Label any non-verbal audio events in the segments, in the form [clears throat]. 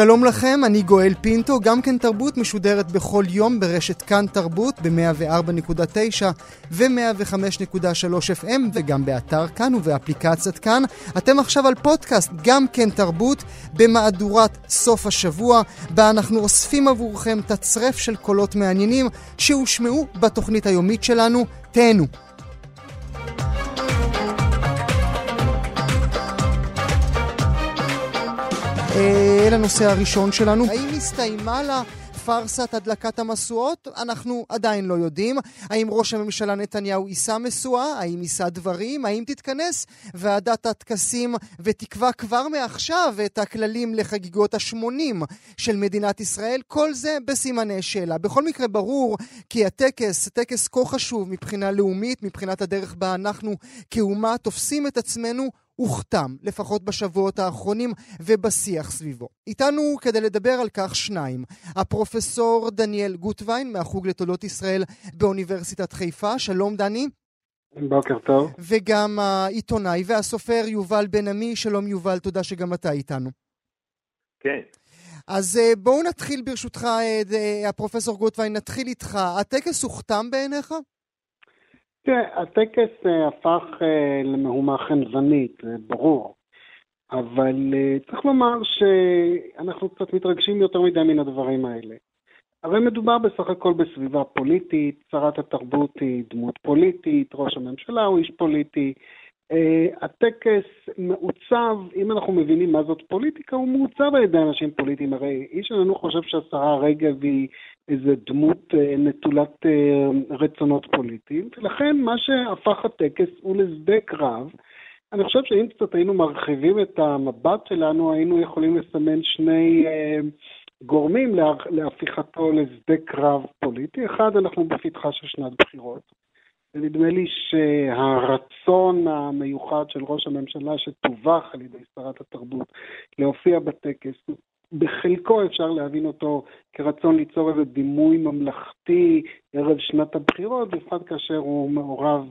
שלום לכם, אני גואל פינטו, גם כן תרבות משודרת בכל יום ברשת כאן תרבות ב-104.9 ו-105.3 FM וגם באתר כאן ובאפליקציית כאן. אתם עכשיו על פודקאסט גם כן תרבות במהדורת סוף השבוע, בה אנחנו אוספים עבורכם תצרף של קולות מעניינים שהושמעו בתוכנית היומית שלנו. תהנו. אל הנושא הראשון שלנו. האם הסתיימה לה פארסת הדלקת המשואות? אנחנו עדיין לא יודעים. האם ראש הממשלה נתניהו יישא משואה? האם יישא דברים? האם תתכנס ועדת הטקסים ותקבע כבר מעכשיו את הכללים לחגיגות ה-80 של מדינת ישראל? כל זה בסימני שאלה. בכל מקרה ברור כי הטקס, טקס כה חשוב מבחינה לאומית, מבחינת הדרך בה אנחנו כאומה תופסים את עצמנו הוכתם, לפחות בשבועות האחרונים, ובשיח סביבו. איתנו כדי לדבר על כך שניים. הפרופסור דניאל גוטווין מהחוג לתולדות ישראל באוניברסיטת חיפה. שלום דני. בוקר טוב. וגם העיתונאי והסופר יובל בן עמי. שלום יובל, תודה שגם אתה איתנו. כן. אז בואו נתחיל ברשותך, הפרופסור גוטווין, נתחיל איתך. הטקס הוכתם בעיניך? תראה, הטקס הפך למהומה חנוונית, זה ברור, אבל צריך לומר שאנחנו קצת מתרגשים יותר מדי מן הדברים האלה. הרי מדובר בסך הכל בסביבה פוליטית, שרת התרבות היא דמות פוליטית, ראש הממשלה הוא איש פוליטי. הטקס מעוצב, אם אנחנו מבינים מה זאת פוליטיקה, הוא מעוצב על ידי אנשים פוליטיים. הרי איש שלנו חושב שהשרה רגב היא איזה דמות נטולת רצונות פוליטיים, ולכן מה שהפך הטקס הוא לשדה קרב. אני חושב שאם קצת היינו מרחיבים את המבט שלנו, היינו יכולים לסמן שני גורמים להפיכתו לשדה קרב פוליטי. אחד, אנחנו בפתחה של שנת בחירות. ונדמה לי שהרצון המיוחד של ראש הממשלה שתווך על ידי שרת התרבות להופיע בטקס בחלקו אפשר להבין אותו כרצון ליצור איזה דימוי ממלכתי ערב שנת הבחירות, בפרט כאשר הוא מעורב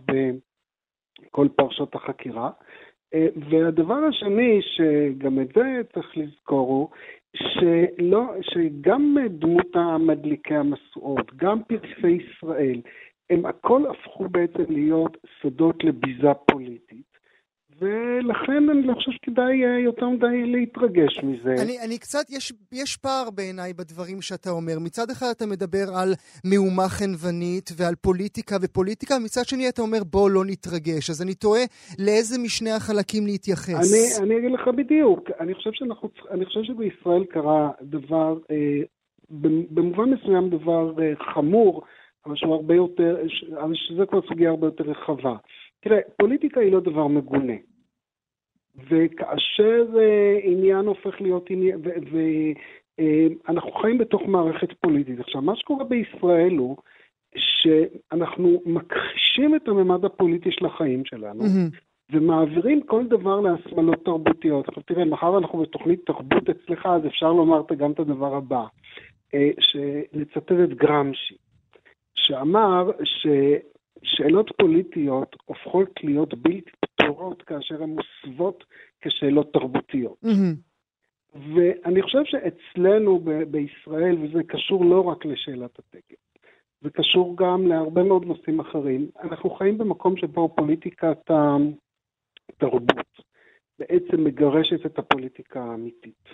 בכל פרשות החקירה. והדבר השני, שגם את זה צריך לזכור, הוא שלא, שגם דמות המדליקי המשואות, גם פרסי ישראל, הם הכל הפכו בעצם להיות שדות לביזה פוליטית. ולכן אני לא חושב שכדאי יותר מדי להתרגש מזה. אני, אני קצת, יש, יש פער בעיניי בדברים שאתה אומר. מצד אחד אתה מדבר על מהומה חנוונית ועל פוליטיקה ופוליטיקה, מצד שני אתה אומר בוא לא נתרגש. אז אני תוהה לאיזה משני החלקים להתייחס. אני, אני אגיד לך בדיוק. אני חושב, שאנחנו, אני חושב שבישראל קרה דבר, אה, במובן מסוים דבר אה, חמור, אבל שהוא הרבה יותר, אבל שזה כבר סוגיה הרבה יותר רחבה. תראה, פוליטיקה היא לא דבר מגונה. וכאשר uh, עניין הופך להיות עניין, ואנחנו uh, חיים בתוך מערכת פוליטית. עכשיו, מה שקורה בישראל הוא שאנחנו מכחישים את הממד הפוליטי של החיים שלנו. ומעבירים כל דבר להסמלות תרבותיות. עכשיו תראה, מחר אנחנו בתוכנית תרבות אצלך, אז אפשר לומר גם את הדבר הבא, uh, לצטט את גרמשי, שאמר ש... שאלות פוליטיות הופכות להיות בלתי פתורות כאשר הן מוסוות כשאלות תרבותיות. ואני חושב שאצלנו ב- בישראל, וזה קשור לא רק לשאלת הטקס, זה קשור גם להרבה מאוד נושאים אחרים, אנחנו חיים במקום שבו פוליטיקת התרבות בעצם מגרשת את הפוליטיקה האמיתית.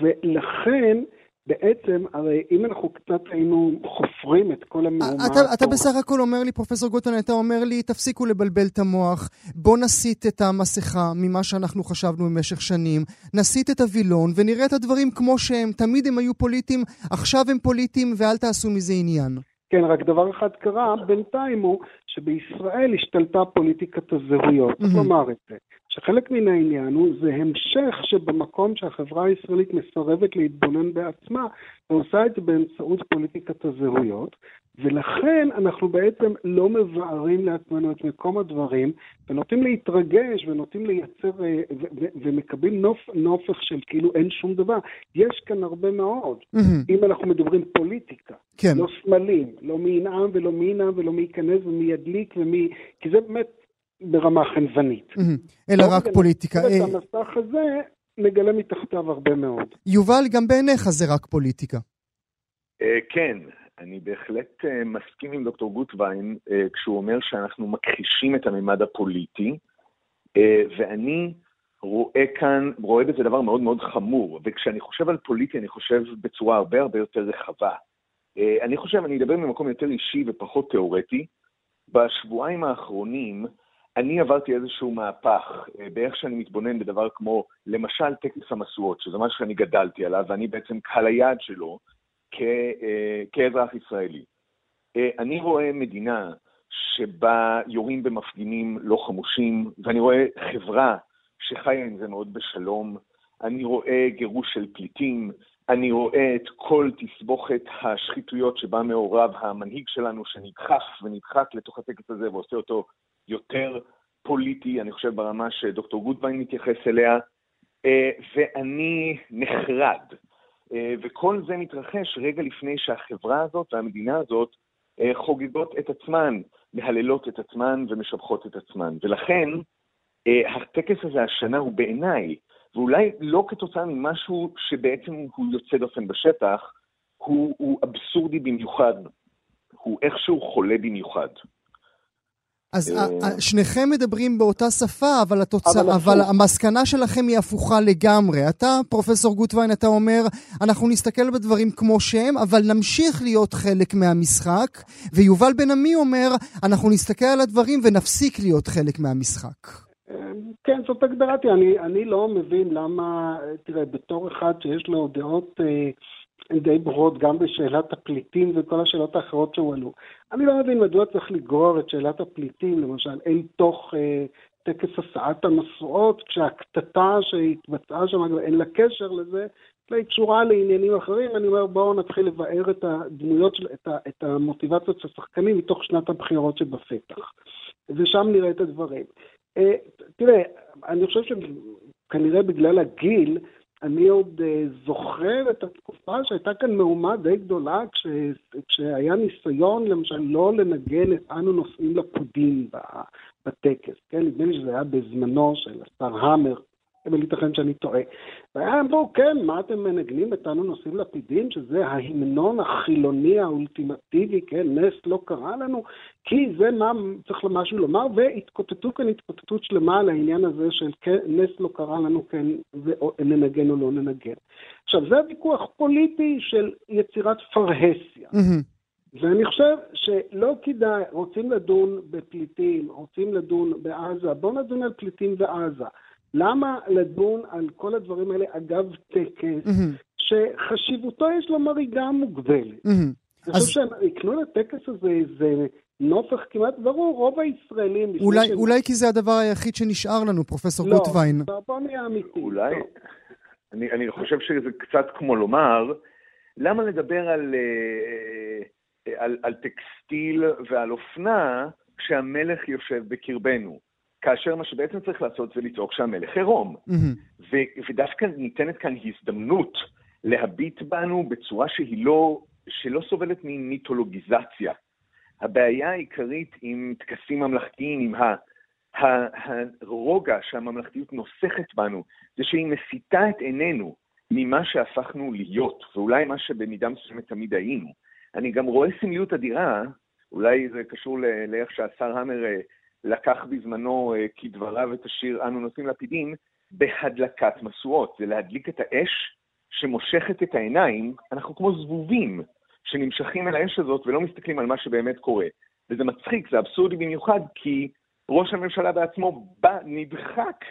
ולכן, בעצם, הרי אם אנחנו קצת היינו חופרים את כל המהומה... אתה, אתה בסך הכל אומר לי, פרופסור גוטון, אתה אומר לי, תפסיקו לבלבל את המוח, בוא נסיט את המסכה ממה שאנחנו חשבנו במשך שנים, נסיט את הווילון ונראה את הדברים כמו שהם. תמיד הם היו פוליטיים, עכשיו הם פוליטיים, ואל תעשו מזה עניין. כן, רק דבר אחד קרה בינתיים הוא שבישראל השתלטה פוליטיקת הזהויות, צריך לומר את זה. שחלק מן העניין הוא, זה המשך שבמקום שהחברה הישראלית מסרבת להתבונן בעצמה, ועושה את זה באמצעות פוליטיקת הזהויות, ולכן אנחנו בעצם לא מבארים לעצמנו את מקום הדברים, ונוטים להתרגש, ונוטים לייצר, אה, ומקבלים נופ, נופך של כאילו אין שום דבר. יש כאן הרבה מאוד, אם אנחנו מדברים פוליטיקה, כן. לא סמלים, לא מי ינאם ולא מי ינאם ולא מי ייכנס ומי ידליק ומי... כי זה באמת ברמה חנוונית. אלא רק פוליטיקה. את אה, המסך הזה נגלה מתחתיו הרבה מאוד. יובל, גם בעיניך זה רק פוליטיקה. אה, כן, אני בהחלט uh, מסכים עם דוקטור גוטווין uh, כשהוא אומר שאנחנו מכחישים את הממד הפוליטי, uh, ואני רואה כאן, רואה בזה דבר מאוד מאוד חמור, וכשאני חושב על פוליטי אני חושב בצורה הרבה הרבה יותר רחבה. Uh, אני חושב, אני אדבר ממקום יותר אישי ופחות תיאורטי. בשבועיים האחרונים אני עברתי איזשהו מהפך uh, באיך שאני מתבונן בדבר כמו, למשל, טקס המשואות, שזה משהו שאני גדלתי עליו, ואני בעצם קהל היעד שלו, אה, כאזרח ישראלי. אה, אני רואה מדינה שבה יורים במפגינים לא חמושים, ואני רואה חברה שחיה עם זה מאוד בשלום. אני רואה גירוש של פליטים, אני רואה את כל תסבוכת השחיתויות שבה מעורב המנהיג שלנו, שנדחף ונדחק לתוך הטקס הזה ועושה אותו יותר פוליטי, אני חושב ברמה שדוקטור גודווין מתייחס אליה, אה, ואני נחרד אה, וכל זה מתרחש רגע לפני שהחברה הזאת והמדינה הזאת אה, חוגגות את עצמן, מהללות את עצמן ומשבחות את עצמן. ולכן, הטקס הזה השנה הוא בעיניי, ואולי לא כתוצאה ממשהו שבעצם הוא יוצא דופן בשטח, הוא, הוא אבסורדי במיוחד. הוא איכשהו חולה במיוחד. אז אה, שניכם מדברים באותה שפה, אבל, התוצא, אבל, אבל המסקנה שלכם היא הפוכה לגמרי. אתה, פרופסור גוטווין, אתה אומר, אנחנו נסתכל בדברים כמו שהם, אבל נמשיך להיות חלק מהמשחק, ויובל בן עמי אומר, אנחנו נסתכל על הדברים ונפסיק להיות חלק מהמשחק. כן, זאת הגדרתי. אני, אני לא מבין למה, תראה, בתור אחד שיש לו דעות... אה, די ברורות גם בשאלת הפליטים וכל השאלות האחרות שהועלו. אני לא מבין מדוע צריך לגרור את שאלת הפליטים, למשל, אל תוך אה, טקס הסעת המשואות, כשהקטטה שהתבצעה שם, אין לה קשר לזה, אלא היא קשורה לעניינים אחרים. אני אומר, בואו נתחיל לבאר את הדמויות, של, את, ה, את המוטיבציות של השחקנים מתוך שנת הבחירות שבפתח. ושם נראה את הדברים. אה, תראה, אני חושב שכנראה בגלל הגיל, אני עוד uh, זוכר את התקופה שהייתה כאן מהומה די גדולה כש, כשהיה ניסיון למשל לא לנגן את אנו נוסעים לפודים בטקס, כן? נדמה לי שזה היה בזמנו של השר המר, אבל ייתכן שאני טועה. והיה אמרו, כן, מה אתם מנגנים אותנו נושאים לפידים, שזה ההמנון החילוני האולטימטיבי, כן, נס לא קרה לנו, כי זה מה צריך משהו לומר, והתקוטטו כאן התקוטטות שלמה על העניין הזה של כן, נס לא קרה לנו, כן, וננגן או לא ננגן. עכשיו, זה ויכוח פוליטי של יצירת פרהסיה. ואני חושב שלא כדאי, רוצים לדון בפליטים, רוצים לדון בעזה, בואו נדון על פליטים בעזה. למה לדון על כל הדברים האלה אגב טקס, mm-hmm. שחשיבותו, יש לומר, היא גם מוגבלת. Mm-hmm. אני חושב שהם יקנו לטקס הזה איזה נופך כמעט ברור, רוב הישראלים... אולי, שהם... אולי כי זה הדבר היחיד שנשאר לנו, פרופסור לא, גוטווין. לא, בוא נהיה אמיתי. אולי, אני, אני חושב שזה קצת כמו לומר, למה לדבר על, אה, אה, על, על טקסטיל ועל אופנה כשהמלך יושב בקרבנו? כאשר מה שבעצם צריך לעשות זה לצעוק שהמלך עירום. Mm-hmm. ודווקא ניתנת כאן הזדמנות להביט בנו בצורה שהיא לא, שלא סובלת ממיתולוגיזציה. הבעיה העיקרית עם טקסים ממלכתיים, עם ה... הרוגע שהממלכתיות נוסכת בנו, זה שהיא מסיטה את עינינו ממה שהפכנו להיות, ואולי מה שבמידה מסוימת תמיד היינו. אני גם רואה סמליות אדירה, אולי זה קשור לאיך שהשר המר אה, לקח בזמנו אה, כדבריו את השיר "אנו נושאים לפידים" בהדלקת משואות. זה להדליק את האש שמושכת את העיניים, אנחנו כמו זבובים שנמשכים אל האש הזאת ולא מסתכלים על מה שבאמת קורה. וזה מצחיק, זה אבסורדי במיוחד, כי ראש הממשלה בעצמו בא, נדחק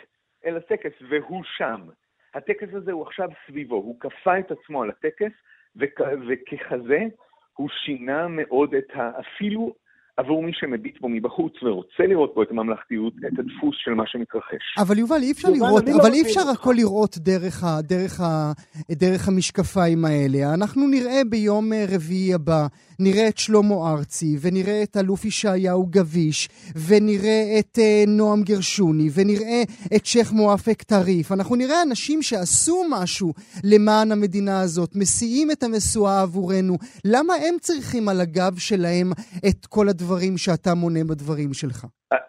אל הטקס, והוא שם. הטקס הזה הוא עכשיו סביבו, הוא כפה את עצמו על הטקס, וכ- וככזה הוא שינה מאוד את ה... אפילו עבור מי שמביט בו מבחוץ ורוצה לראות בו את הממלכתיות, את הדפוס של מה שמתרחש. אבל יובל, אי אפשר יובל, לראות, לא אבל מבין אי אפשר אותך. הכל לראות דרך, ה, דרך, ה, דרך המשקפיים האלה. אנחנו נראה ביום אה, רביעי הבא, נראה את שלמה ארצי, ונראה את אלוף ישעיהו גביש, ונראה את אה, נועם גרשוני, ונראה את שייח' מואפק טריף. אנחנו נראה אנשים שעשו משהו למען המדינה הזאת, מסיעים את המשואה עבורנו. למה הם צריכים על הגב שלהם את כל הדברים שאתה מונה בדברים שלך?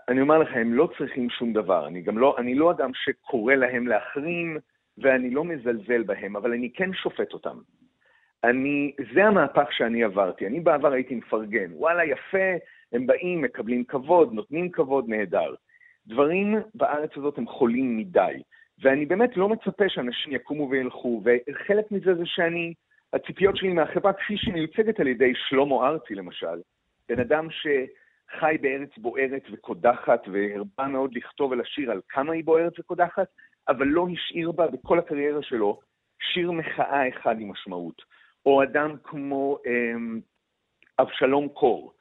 אני אומר לך, הם לא צריכים שום דבר. אני גם לא, אני לא אדם שקורא להם להחרים, ואני לא מזלזל בהם, אבל אני כן שופט אותם. אני, זה המהפך שאני עברתי. אני בעבר הייתי מפרגן. וואלה, יפה, הם באים, מקבלים כבוד, נותנים כבוד, נהדר. דברים בארץ הזאת הם חולים מדי, ואני באמת לא מצפה שאנשים יקומו וילכו, וחלק מזה זה שאני, הציפיות שלי מהחברה, כפי שהיא מיוצגת על ידי שלמה ארצי למשל, בן אדם שחי בארץ בוערת וקודחת, והרבה מאוד לכתוב ולשיר על כמה היא בוערת וקודחת, אבל לא השאיר בה בכל הקריירה שלו שיר מחאה אחד עם משמעות. או אדם כמו אמ, אבשלום קור,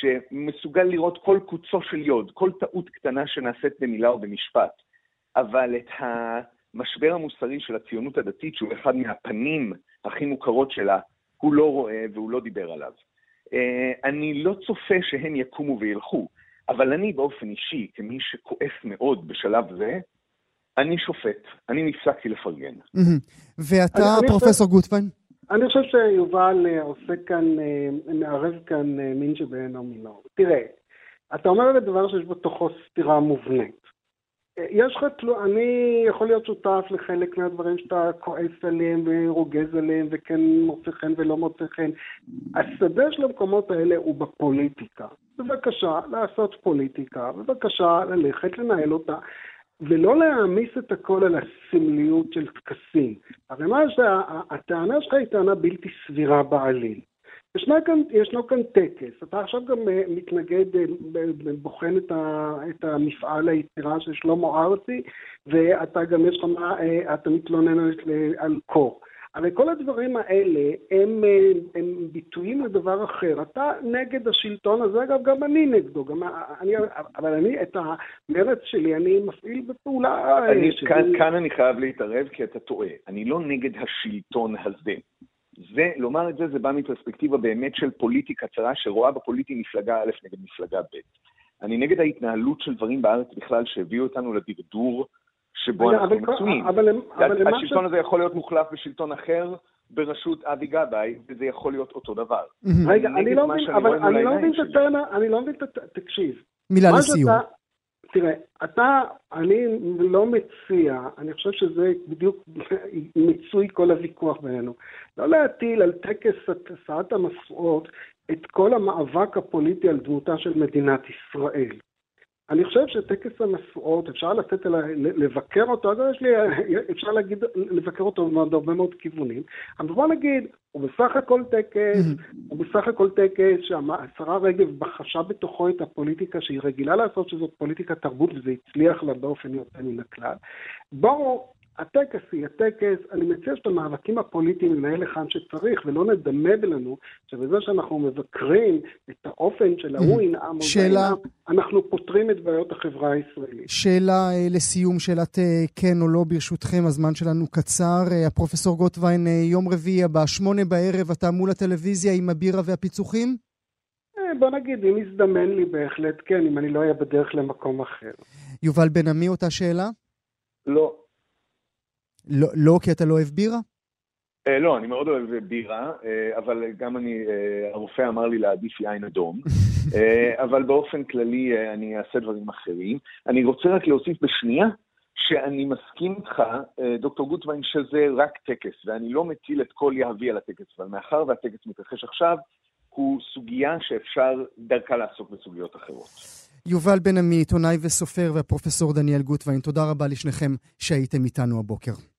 שמסוגל לראות כל קוצו של יוד, כל טעות קטנה שנעשית במילה או במשפט, אבל את המשבר המוסרי של הציונות הדתית, שהוא אחד מהפנים הכי מוכרות שלה, הוא לא רואה והוא לא דיבר עליו. אה, אני לא צופה שהם יקומו וילכו, אבל אני באופן אישי, כמי שכועס מאוד בשלב זה, אני שופט, אני נפסקתי לפרגן. ואתה, פרופסור גוטווין? אני חושב שיובל אה, עושה כאן, אה, מערב כאן אה, מין שבאינו מינו. תראה, אתה אומר את דבר שיש בתוכו סתירה מובנית. יש לך, תלו- אני יכול להיות שותף לחלק מהדברים שאתה כועס עליהם ורוגז עליהם וכן מוצא חן ולא מוצא חן. השדה של המקומות האלה הוא בפוליטיקה. בבקשה לעשות פוליטיקה, בבקשה ללכת לנהל אותה. ולא להעמיס את הכל על הסמליות של טקסים. הרי מה שהטענה שלך היא טענה בלתי סבירה בעליל. ישנה כאן, ישנו כאן טקס, אתה עכשיו גם אה, מתנגד, אה, בוחן את, ה, את המפעל היצירה של שלמה ארצי, ואתה גם יש לך אה, אתה מתלונן על קור. הרי כל הדברים האלה הם, אה, הם ביטויים לדבר אחר. אתה נגד השלטון הזה, אגב, גם אני נגדו. גם אני, אבל אני, את המרץ שלי, אני מפעיל בפעולה... אה, אני, שלי. כאן, כאן אני חייב להתערב כי אתה טועה. אני לא נגד השלטון הזה. זה, לומר את זה, זה בא מפרספקטיבה באמת של פוליטיקה צרה שרואה בפוליטי מפלגה א' נגד מפלגה ב'. אני נגד ההתנהלות של דברים בארץ בכלל שהביאו אותנו לדרדור שבו אבל- אנחנו אבל מצויים. אבל אבל השלטון ש- הזה יכול להיות מוחלף בשלטון אחר בראשות אבי גבאי, וזה יכול להיות אותו דבר. רגע, אני לא מבין, אבל אני לא מבין את. הטענה, אני לא מבין את הט... תקשיב. מילה מה לסיום. שאתה- תראה, אתה, אני לא מציע, אני חושב שזה בדיוק [laughs] מיצוי כל הוויכוח בינינו, לא להטיל על טקס הצעת המשואות את כל המאבק הפוליטי על דמותה של מדינת ישראל. אני חושב שטקס המשואות, אפשר לתת, לבקר אותו, אגב, יש לי, אפשר להגיד, לבקר אותו מעוד הרבה מאוד כיוונים, אבל בוא נגיד, הוא בסך הכל טקס, [laughs] הוא בסך הכל טקס שהשרה רגב בחשה בתוכו את הפוליטיקה שהיא רגילה לעשות, שזאת פוליטיקה תרבות, וזה הצליח לה באופן יוצא מן הכלל. בואו, הטקס יהיה טקס, אני מציע שאת המאבקים הפוליטיים ננהל היכן שצריך, ולא נדמה לנו שבזה שאנחנו מבקרים את האופן של ההוא ינאם או זה שאלה- ינאם, אנחנו פותרים את בעיות החברה הישראלית. שאלה אה, לסיום, שאלת אה, כן או לא ברשותכם, הזמן שלנו קצר. אה, הפרופסור גוטווין, יום רביעי הבא, שמונה בערב, אתה מול הטלוויזיה עם הבירה והפיצוחים? בוא נגיד, אם יזדמן לי בהחלט כן, אם אני לא אהיה בדרך למקום אחר. יובל בן עמי, אותה שאלה? לא, לא, לא כי אתה לא אוהב בירה? אה, לא, אני מאוד אוהב בירה, אה, אבל גם אני, אה, הרופא אמר לי להעדיף יין אדום, [laughs] אבל באופן כללי אני אעשה דברים אחרים. אני רוצה רק להוסיף בשנייה שאני מסכים איתך, דוקטור גוטווין, שזה רק טקס, ואני לא מטיל את כל יהבי על הטקס, אבל מאחר והטקס מתרחש עכשיו, הוא סוגיה שאפשר דרכה לעסוק בסוגיות אחרות. יובל בן עמי, עיתונאי וסופר, והפרופסור דניאל גוטווין, תודה רבה לשניכם שהייתם איתנו הבוקר.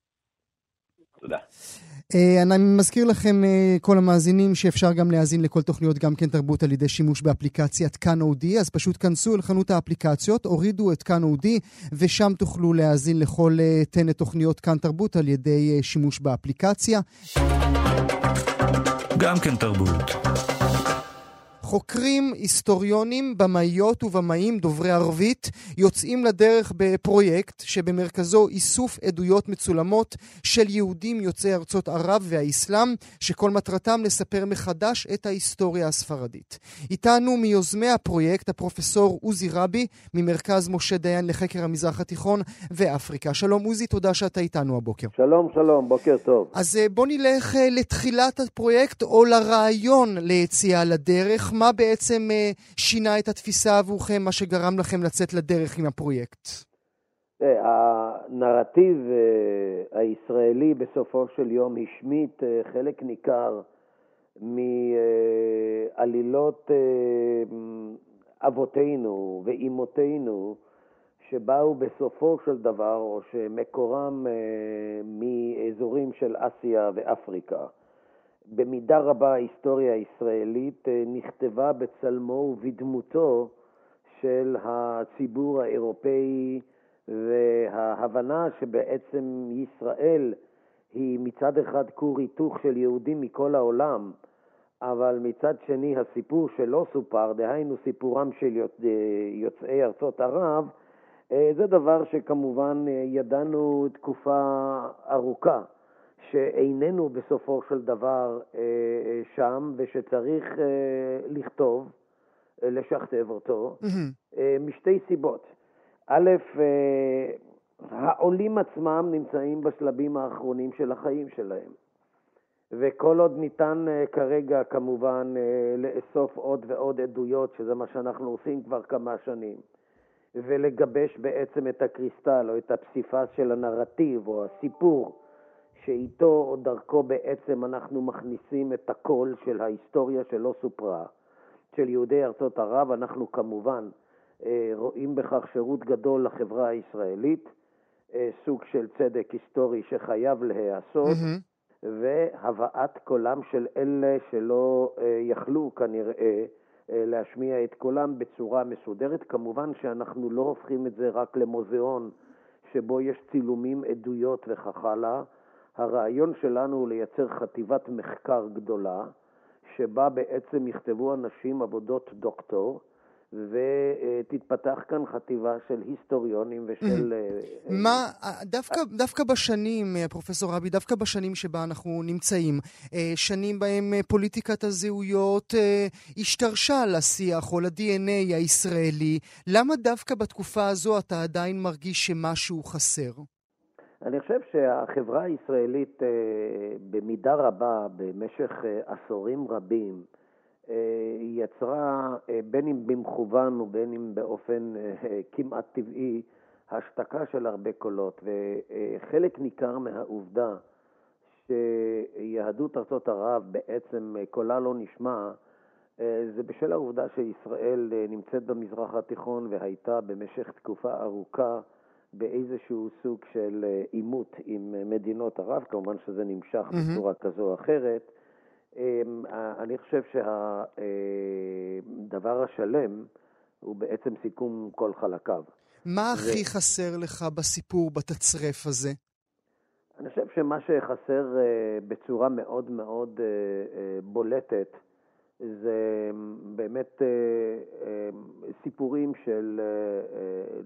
אה, אני מזכיר לכם, אה, כל המאזינים, שאפשר גם להאזין לכל תוכניות גם כן תרבות על ידי שימוש באפליקציית כאן אודי, אז פשוט כנסו אל חנות האפליקציות, הורידו את כאן אודי, ושם תוכלו להאזין לכל אה, טנט תוכניות כאן תרבות על ידי אה, שימוש באפליקציה. גם כן תרבות. חוקרים, היסטוריונים, במאיות ובמאים דוברי ערבית יוצאים לדרך בפרויקט שבמרכזו איסוף עדויות מצולמות של יהודים יוצאי ארצות ערב והאסלאם, שכל מטרתם לספר מחדש את ההיסטוריה הספרדית. איתנו מיוזמי הפרויקט הפרופסור עוזי רבי ממרכז משה דיין לחקר המזרח התיכון ואפריקה. שלום עוזי, תודה שאתה איתנו הבוקר. שלום, שלום, בוקר טוב. אז אה, בוא נלך אה, לתחילת הפרויקט או לרעיון ליציאה לדרך. מה בעצם אה, שינה את התפיסה עבורכם, מה שגרם לכם לצאת לדרך עם הפרויקט? הנרטיב הישראלי בסופו של יום השמיט חלק ניכר מעלילות אבותינו ואימותינו שבאו בסופו של דבר, או שמקורם אה, מאזורים של אסיה ואפריקה. במידה רבה ההיסטוריה הישראלית אה, נכתבה בצלמו ובדמותו של הציבור האירופאי וההבנה שבעצם ישראל היא מצד אחד כור היתוך של יהודים מכל העולם, אבל מצד שני הסיפור שלא סופר, דהיינו סיפורם של יוצאי ארצות ערב, אה, זה דבר שכמובן אה, ידענו תקופה ארוכה, שאיננו בסופו של דבר אה, שם, ושצריך לכתוב, לשכתב אותו, mm-hmm. משתי סיבות. א', העולים עצמם נמצאים בשלבים האחרונים של החיים שלהם. וכל עוד ניתן כרגע כמובן לאסוף עוד ועוד עדויות, שזה מה שאנחנו עושים כבר כמה שנים, ולגבש בעצם את הקריסטל או את הפסיפס של הנרטיב או הסיפור שאיתו או דרכו בעצם אנחנו מכניסים את הקול של ההיסטוריה שלא סופרה, של יהודי ארצות ערב. אנחנו כמובן אה, רואים בכך שירות גדול לחברה הישראלית, אה, סוג של צדק היסטורי שחייב להיעשות. Mm-hmm. והבאת קולם של אלה שלא אה, יכלו כנראה אה, להשמיע את קולם בצורה מסודרת. כמובן שאנחנו לא הופכים את זה רק למוזיאון שבו יש צילומים, עדויות וכך הלאה. הרעיון שלנו הוא לייצר חטיבת מחקר גדולה, שבה בעצם יכתבו אנשים עבודות דוקטור, ותתפתח כאן חטיבה של היסטוריונים ושל... [clears throat] אה, מה, דווקא, דווקא בשנים, אה, פרופסור רבי, דווקא בשנים שבה אנחנו נמצאים, אה, שנים בהם פוליטיקת הזהויות השתרשה לשיח או ל-DNA הישראלי, למה דווקא בתקופה הזו אתה עדיין מרגיש שמשהו חסר? אני חושב שהחברה הישראלית במידה רבה, במשך עשורים רבים, אה, יצרה, אה, בין אם במכוון ובין אם באופן אה, כמעט טבעי, השתקה של הרבה קולות, וחלק ניכר מהעובדה שיהדות ארצות ערב בעצם קולה לא נשמע, זה בשל העובדה שישראל נמצאת במזרח התיכון והייתה במשך תקופה ארוכה באיזשהו סוג של עימות עם מדינות ערב, כמובן שזה נמשך mm-hmm. בצורה כזו או אחרת. אמ, אני חושב שהדבר השלם הוא בעצם סיכום כל חלקיו. מה הכי חסר לך בסיפור, בתצרף הזה? אני חושב שמה שחסר אה, בצורה מאוד מאוד אה, אה, בולטת זה באמת סיפורים של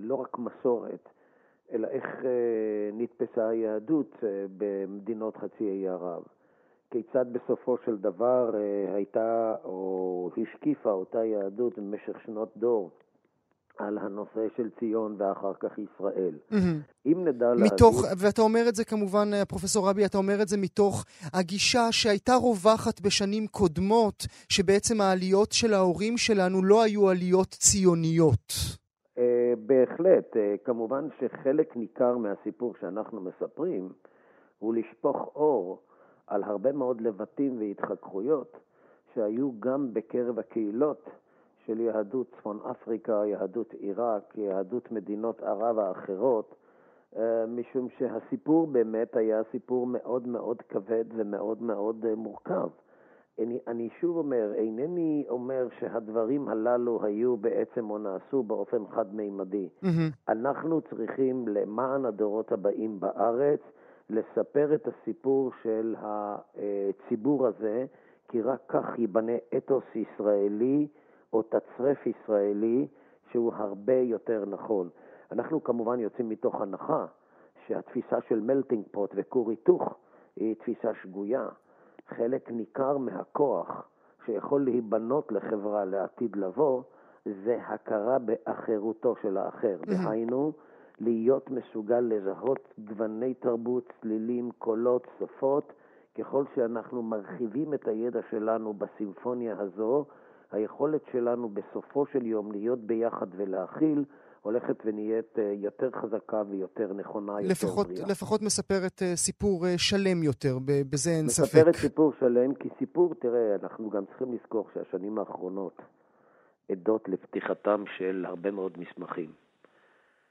לא רק מסורת, אלא איך נתפסה היהדות במדינות חצי האי ערב. כיצד בסופו של דבר אה, הייתה או השקיפה אותה יהדות במשך שנות דור על הנושא של ציון ואחר כך ישראל. Mm-hmm. אם נדע מתוך, להגיד... ואתה אומר את זה כמובן, אה, פרופסור רבי, אתה אומר את זה מתוך הגישה שהייתה רווחת בשנים קודמות, שבעצם העליות של ההורים שלנו לא היו עליות ציוניות. בהחלט. Uh, כמובן שחלק ניכר מהסיפור שאנחנו מספרים הוא לשפוך אור על הרבה מאוד לבטים והתחככויות שהיו גם בקרב הקהילות של יהדות צפון אפריקה, יהדות עיראק, יהדות מדינות ערב האחרות, אה, משום שהסיפור באמת היה סיפור מאוד מאוד כבד ומאוד מאוד אה, מורכב. אני, אני שוב אומר, אינני אומר שהדברים הללו היו בעצם או נעשו באופן חד-מימדי. Mm-hmm. אנחנו צריכים, למען הדורות הבאים בארץ, לספר את הסיפור של הציבור הזה, כי רק כך ייבנה אתוס ישראלי או תצרף ישראלי שהוא הרבה יותר נכון. אנחנו כמובן יוצאים מתוך הנחה שהתפיסה של מלטינג פוט וכור היתוך היא תפיסה שגויה. חלק ניכר מהכוח שיכול להיבנות לחברה לעתיד לבוא זה הכרה באחרותו של האחר. דהיינו, להיות מסוגל לזהות גווני תרבות, צלילים, קולות, שפות. ככל שאנחנו מרחיבים את הידע שלנו בסימפוניה הזו, היכולת שלנו בסופו של יום להיות ביחד ולהכיל הולכת ונהיית אה, יותר חזקה ויותר נכונה, יותר לפחות, בריאה. לפחות מספרת אה, סיפור אה, שלם יותר, בזה אין ספק. מספרת סיפור שלם, כי סיפור, תראה, אנחנו גם צריכים לזכור שהשנים האחרונות עדות לפתיחתם של הרבה מאוד מסמכים.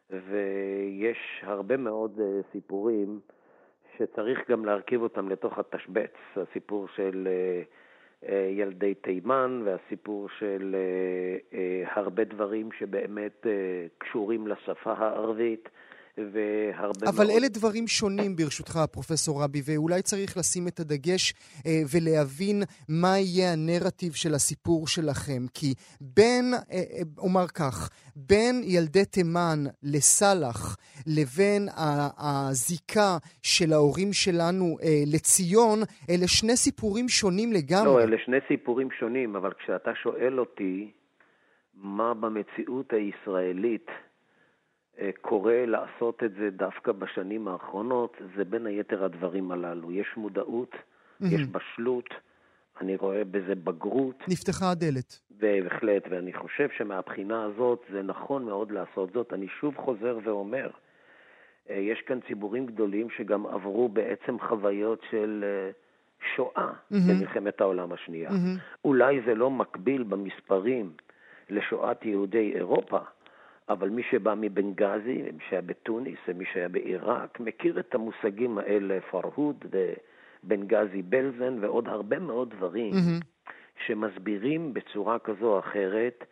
ויש הרבה מאוד סיפורים שצריך גם להרכיב אותם לתוך התשבץ. הסיפור של ילדי תימן והסיפור של אה, אה, הרבה דברים שבאמת אה, קשורים לשפה הערבית. והרבה אבל מאוד... אלה דברים שונים ברשותך, פרופסור רבי, ואולי צריך לשים את הדגש אה, ולהבין מה יהיה הנרטיב של הסיפור שלכם. כי בין, אה, אה, אומר כך, בין ילדי תימן לסאלח לבין הזיקה של ההורים שלנו אה, לציון, אלה שני סיפורים שונים לגמרי. לא, אלה שני סיפורים שונים, אבל כשאתה שואל אותי מה במציאות הישראלית אה, קורה לעשות את זה דווקא בשנים האחרונות, זה בין היתר הדברים הללו. יש מודעות, יש בשלות, אני רואה בזה בגרות, נפתחה הדלת. בהחלט, ואני חושב שמהבחינה הזאת זה נכון מאוד לעשות זאת. אני שוב חוזר ואומר, אה, יש כאן ציבורים גדולים שגם עברו בעצם חוויות של אה, שואה במלחמת העולם השנייה. אולי זה לא מקביל במספרים לשואת יהודי אירופה, אבל מי שבא מבנגזי, מי שהיה בתוניס ומי שהיה בעיראק, מכיר את המושגים האלה, פרהוד, בנגזי בלזן ועוד הרבה מאוד דברים שמסבירים בצורה כזו או אחרת,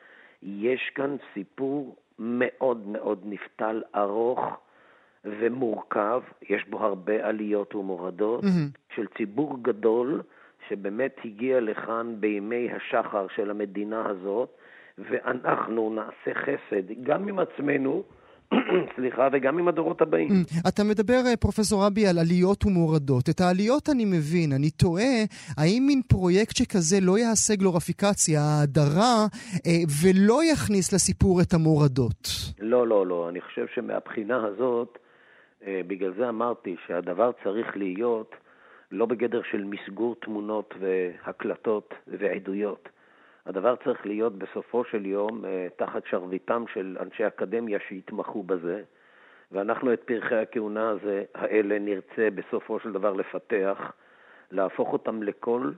יש כאן סיפור מאוד מאוד נפתל, ארוך ומורכב, יש בו הרבה עליות ומורדות, של ציבור גדול שבאמת הגיע לכאן בימי השחר של המדינה הזאת, ואנחנו נעשה חסד גם עם עצמנו, [clears throat] סליחה, וגם עם הדורות הבאים. אתה מדבר, אה, פרופסור רבי, על עליות ומורדות. את העליות אני מבין, אני תוהה, האם מין פרויקט שכזה לא יעשה גלוריפיקציה, האדרה, אה, ולא יכניס לסיפור את המורדות? לא, לא, לא. אני חושב שמהבחינה הזאת, אה, בגלל זה אמרתי שהדבר צריך להיות לא בגדר של מסגור תמונות והקלטות ועדויות. הדבר צריך להיות בסופו של יום אה, תחת שרביטם של אנשי אקדמיה שיתמכו בזה, ואנחנו את פרחי הכהונה הזה, האלה נרצה בסופו של דבר לפתח, להפוך אותם לקול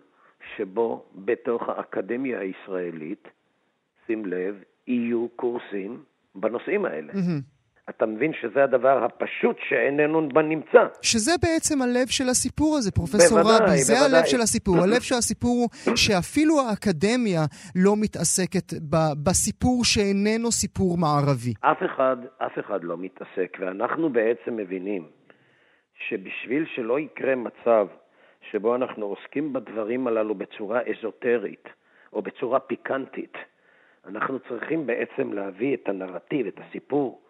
שבו בתוך האקדמיה הישראלית, שים לב, יהיו קורסים בנושאים האלה. אתה מבין שזה הדבר הפשוט שאיננו בנמצא. שזה בעצם הלב של הסיפור הזה, פרופסור בוודאי, רבי. זה בוודאי. הלב של הסיפור. הלב של הסיפור הוא שאפילו האקדמיה לא מתעסקת ב- בסיפור שאיננו סיפור מערבי. אף אחד, אף אחד לא מתעסק, ואנחנו בעצם מבינים שבשביל שלא יקרה מצב שבו אנחנו עוסקים בדברים הללו בצורה אזוטרית או בצורה פיקנטית, אנחנו צריכים בעצם להביא את הנרטיב, את הסיפור,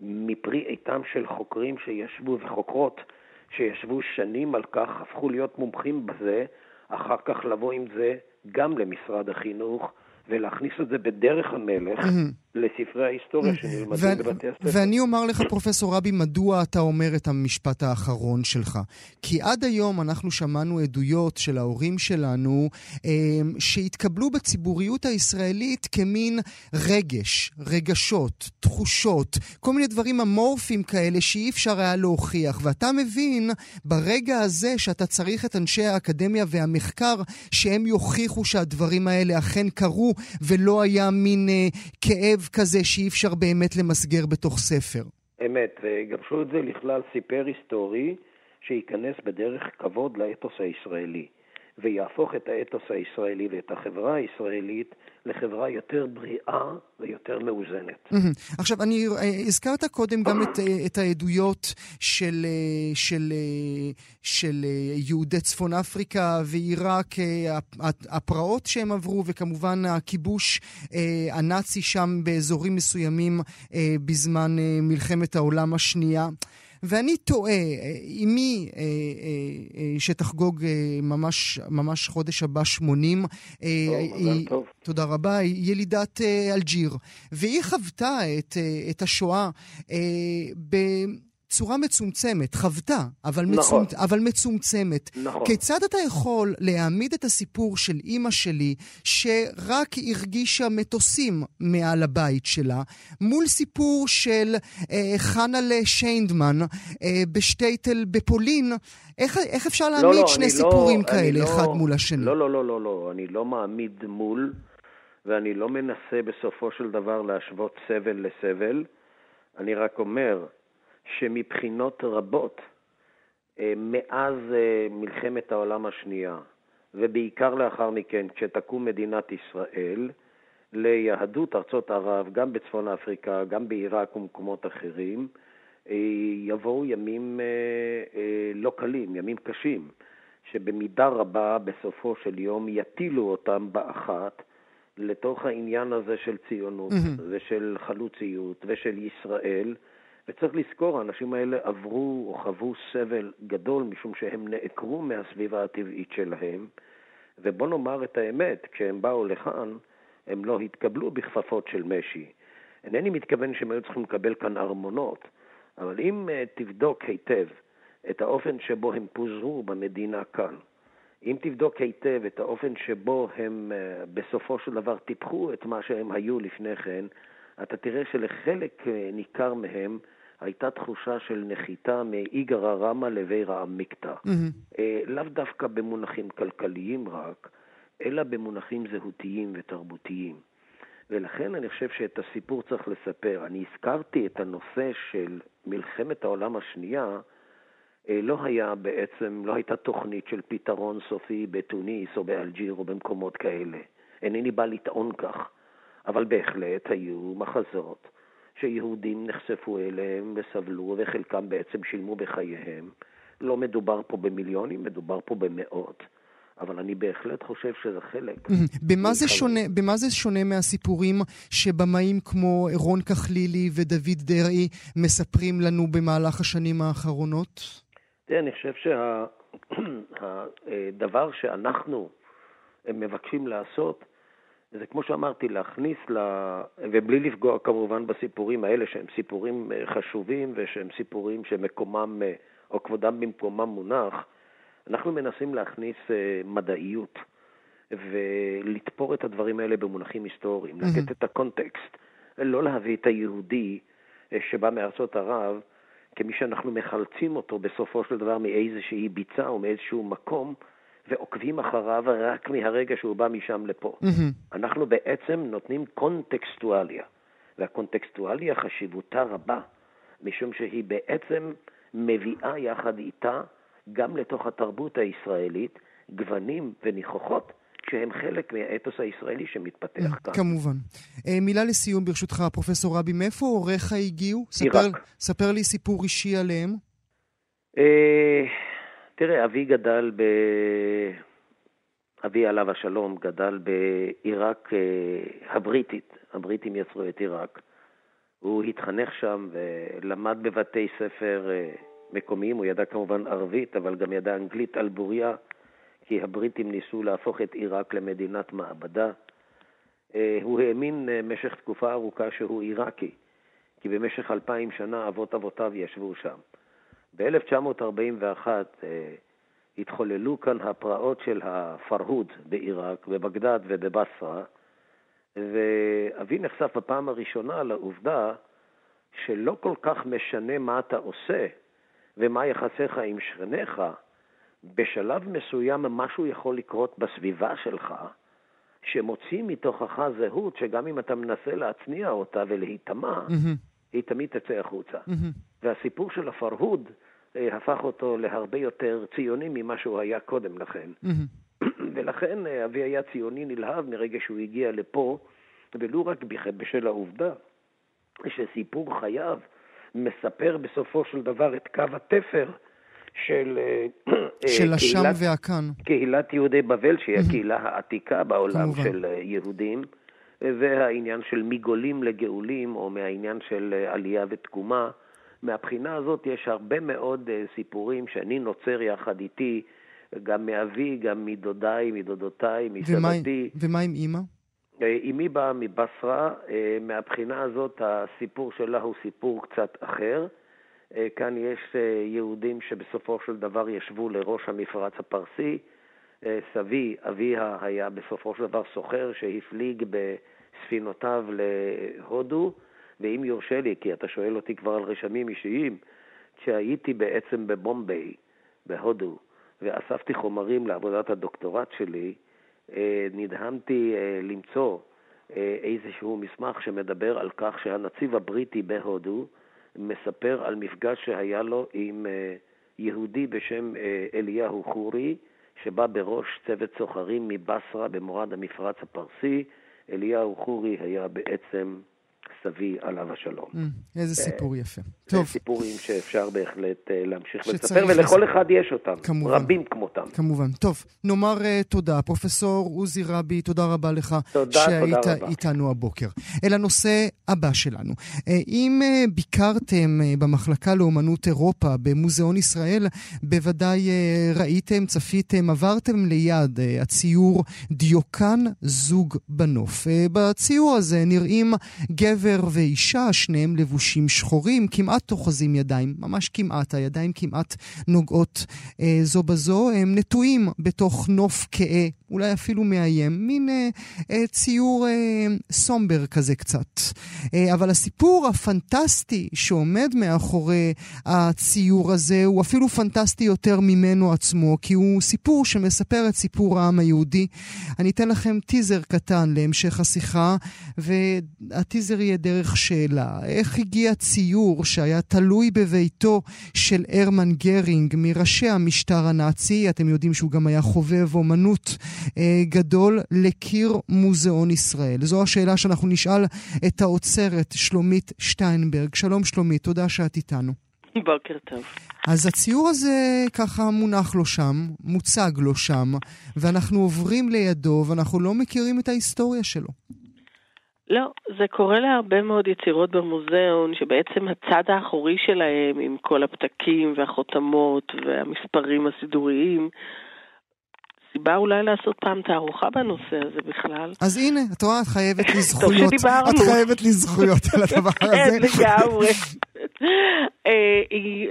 מפרי עטם של חוקרים שישבו וחוקרות שישבו שנים על כך, הפכו להיות מומחים בזה, אחר כך לבוא עם זה גם למשרד החינוך ולהכניס את זה בדרך המלך לספרי ההיסטוריה שנלמדים ו- בבתי הספר. ואני אומר לך, פרופסור רבי, מדוע אתה אומר את המשפט האחרון שלך. כי עד היום אנחנו שמענו עדויות של ההורים שלנו אה, שהתקבלו בציבוריות הישראלית כמין רגש, רגשות, תחושות, כל מיני דברים אמורפיים כאלה שאי אפשר היה להוכיח. ואתה מבין ברגע הזה שאתה צריך את אנשי האקדמיה והמחקר שהם יוכיחו שהדברים האלה אכן קרו ולא היה מין אה, כאב כזה שאי אפשר באמת למסגר בתוך ספר. אמת, ויגבשו את זה לכלל סיפר היסטורי שייכנס בדרך כבוד לאתוס הישראלי. ויהפוך את האתוס הישראלי ואת החברה הישראלית לחברה יותר בריאה ויותר מאוזנת. עכשיו, אני, אה, הזכרת קודם גם את, אה, את העדויות של, אה, של, של יהודי צפון אפריקה ועיראק, הפרעות שהם עברו, וכמובן הכיבוש הנאצי שם באזורים מסוימים בזמן מלחמת העולם השנייה. ואני תוהה, אמי אה, אה, אה, שתחגוג ממש, ממש חודש הבא 80, טוב, היא, טוב. תודה רבה, היא ילידת אלג'יר, והיא חוותה את, את השואה ב... בצורה מצומצמת, חוותה, אבל, נכון. מצומצ... אבל מצומצמת. נכון. כיצד אתה יכול להעמיד את הסיפור של אימא שלי, שרק הרגישה מטוסים מעל הבית שלה, מול סיפור של אה, חנלה שיינדמן אה, בשטייטל בפולין? איך, איך אפשר לא, להעמיד לא, לא, שני סיפורים לא, כאלה, לא, אחד מול השני? לא, לא, לא, לא, לא, אני לא מעמיד מול, ואני לא מנסה בסופו של דבר להשוות סבל לסבל. אני רק אומר, שמבחינות רבות, אה, מאז אה, מלחמת העולם השנייה, ובעיקר לאחר מכן, כשתקום מדינת ישראל, ליהדות ארצות ערב, גם בצפון אפריקה, גם בעיראק ומקומות אחרים, אה, יבואו ימים לא קלים, ימים קשים, שבמידה רבה בסופו של יום יטילו אותם באחת לתוך העניין הזה של ציונות mm-hmm. ושל חלוציות ושל ישראל, וצריך לזכור, האנשים האלה עברו או חוו סבל גדול משום שהם נעקרו מהסביבה הטבעית שלהם, ובוא נאמר את האמת, כשהם באו לכאן, הם לא התקבלו בכפפות של משי. אינני מתכוון שהם היו צריכים לקבל כאן ארמונות, אבל אם uh, תבדוק היטב את האופן שבו הם פוזרו במדינה כאן, אם תבדוק היטב את האופן שבו הם uh, בסופו של דבר טיפחו את מה שהם היו לפני כן, אתה תראה שלחלק uh, ניכר מהם הייתה תחושה של נחיתה מאיגרא רמא לבירא עמיקתא. Mm-hmm. לאו דווקא במונחים כלכליים רק, אלא במונחים זהותיים ותרבותיים. ולכן אני חושב שאת הסיפור צריך לספר. אני הזכרתי את הנושא של מלחמת העולם השנייה, אה, לא היה בעצם, לא הייתה תוכנית של פתרון סופי בתוניס או באלג'יר או במקומות כאלה. אינני בא לטעון כך, אבל בהחלט היו מחזות שיהודים נחשפו אליהם וסבלו, וחלקם בעצם שילמו בחייהם. לא מדובר פה במיליונים, מדובר פה במאות. אבל אני בהחלט חושב שזה חלק. [laughs] במה זה, שונה, במה זה שונה מהסיפורים שבמאים כמו רון כחלילי ודוד דרעי מספרים לנו במהלך השנים האחרונות? תראה, אני חושב שהדבר שה... [clears throat] שאנחנו מבקשים לעשות זה כמו שאמרתי, להכניס ל... ובלי לפגוע כמובן בסיפורים האלה, שהם סיפורים אה, חשובים ושהם סיפורים שמקומם אה, או כבודם במקומם מונח, אנחנו מנסים להכניס אה, מדעיות ולתפור את הדברים האלה במונחים היסטוריים, mm-hmm. לתת את הקונטקסט, לא להביא את היהודי שבא מארצות ערב כמי שאנחנו מחלצים אותו בסופו של דבר מאיזושהי ביצה או מאיזשהו מקום, ועוקבים אחריו רק מהרגע שהוא בא משם לפה. Mm-hmm. אנחנו בעצם נותנים קונטקסטואליה, והקונטקסטואליה חשיבותה רבה, משום שהיא בעצם מביאה יחד איתה גם לתוך התרבות הישראלית גוונים וניחוחות שהם חלק מהאתוס הישראלי שמתפתח mm, כאן. כמובן. אה, מילה לסיום ברשותך, פרופסור רבי, מאיפה הוריך הגיעו? עיראק. ספר, ספר לי סיפור אישי עליהם. אה, תראה, אבי גדל ב... אבי עליו השלום גדל בעיראק אה, הבריטית, הבריטים יצרו את עיראק. הוא התחנך שם ולמד בבתי ספר אה, מקומיים, הוא ידע כמובן ערבית, אבל גם ידע אנגלית על בוריה, כי הבריטים ניסו להפוך את עיראק למדינת מעבדה. אה, הוא האמין במשך תקופה ארוכה שהוא עיראקי, כי במשך אלפיים שנה אבות אבותיו ישבו שם. ב-1941 אה, התחוללו כאן הפרעות של הפרהוד בעיראק, בבגדד ובבסרה, ואבי נחשף בפעם הראשונה לעובדה שלא כל כך משנה מה אתה עושה ומה יחסיך עם שכניך, בשלב מסוים משהו יכול לקרות בסביבה שלך, שמוציא מתוכך זהות שגם אם אתה מנסה להצניע אותה ולהיטמע, mm-hmm. היא תמיד תצא החוצה. Mm-hmm. והסיפור של הפרהוד אה, הפך אותו להרבה יותר ציוני ממה שהוא היה קודם לכן. Mm-hmm. [clears throat] ולכן אבי היה ציוני נלהב מרגע שהוא הגיע לפה, ולו רק בשל העובדה שסיפור חייו מספר בסופו של דבר את קו התפר של, [clears throat] של השם והכאן. קהילת יהודי בבל, שהיא הקהילה העתיקה בעולם כמובן. של יהודים. והעניין של מגולים לגאולים, או מהעניין של אה, עלייה ותקומה. מהבחינה הזאת יש הרבה מאוד אה, סיפורים שאני נוצר יחד איתי, גם מאבי, גם מדודיי, מדודותיי, מסבתי. ומה עם אימא? אה, אמי באה מבשרה, מהבחינה הזאת הסיפור שלה הוא סיפור קצת אחר. כאן יש יהודים שבסופו של דבר ישבו לראש המפרץ הפרסי. סבי, אביה, היה בסופו של דבר סוחר שהפליג בספינותיו להודו, ואם יורשה לי, כי אתה שואל אותי כבר על רשמים אישיים, כשהייתי בעצם בבומביי, בהודו, ואספתי חומרים לעבודת הדוקטורט שלי, אה, נדהמתי אה, למצוא אה, איזשהו מסמך שמדבר על כך שהנציב הבריטי בהודו מספר על מפגש שהיה לו עם יהודי בשם אליהו חורי, שבא בראש צוות סוחרים מבסרה במורד המפרץ הפרסי. אליהו חורי היה בעצם סבי עליו השלום. Mm, איזה סיפור יפה. טוב. זה סיפורים שאפשר בהחלט אה, להמשיך לספר, ולכל אחד יש אותם. כמובן. רבים כמותם. כמובן. טוב, נאמר uh, תודה. פרופסור עוזי רבי, תודה רבה לך. תודה, שהיית תודה רבה. איתנו הבוקר. אל הנושא הבא שלנו. Uh, אם uh, ביקרתם uh, במחלקה לאומנות אירופה במוזיאון ישראל, בוודאי uh, ראיתם, צפיתם, עברתם ליד uh, הציור דיוקן זוג בנוף. Uh, בציור הזה נראים גבר ואישה, שניהם לבושים שחורים, כמעט אוחזים ידיים, ממש כמעט, הידיים כמעט נוגעות אה, זו בזו, הם נטועים בתוך נוף כהה, אולי אפילו מאיים, מין אה, אה, ציור אה, סומבר כזה קצת. אה, אבל הסיפור הפנטסטי שעומד מאחורי הציור הזה הוא אפילו פנטסטי יותר ממנו עצמו, כי הוא סיפור שמספר את סיפור העם היהודי. אני אתן לכם טיזר קטן להמשך השיחה, והטיזר יהיה דרך שאלה. איך הגיע ציור שהיה תלוי בביתו של הרמן גרינג, מראשי המשטר הנאצי, אתם יודעים שהוא גם היה חובב אומנות גדול, לקיר מוזיאון ישראל? זו השאלה שאנחנו נשאל את האוצרת שלומית שטיינברג. שלום שלומית, תודה שאת איתנו. בוקר טוב. אז הציור הזה ככה מונח לו שם, מוצג לו שם, ואנחנו עוברים לידו ואנחנו לא מכירים את ההיסטוריה שלו. לא, זה קורה להרבה מאוד יצירות במוזיאון, שבעצם הצד האחורי שלהם, עם כל הפתקים והחותמות והמספרים הסידוריים, סיבה אולי לעשות פעם תערוכה בנושא הזה בכלל. אז הנה, את רואה, את חייבת לי [laughs] זכויות. טוב שדיברנו. את חייבת לי זכויות על הדבר [laughs] כן, הזה. כן, לגמרי. [laughs] אה,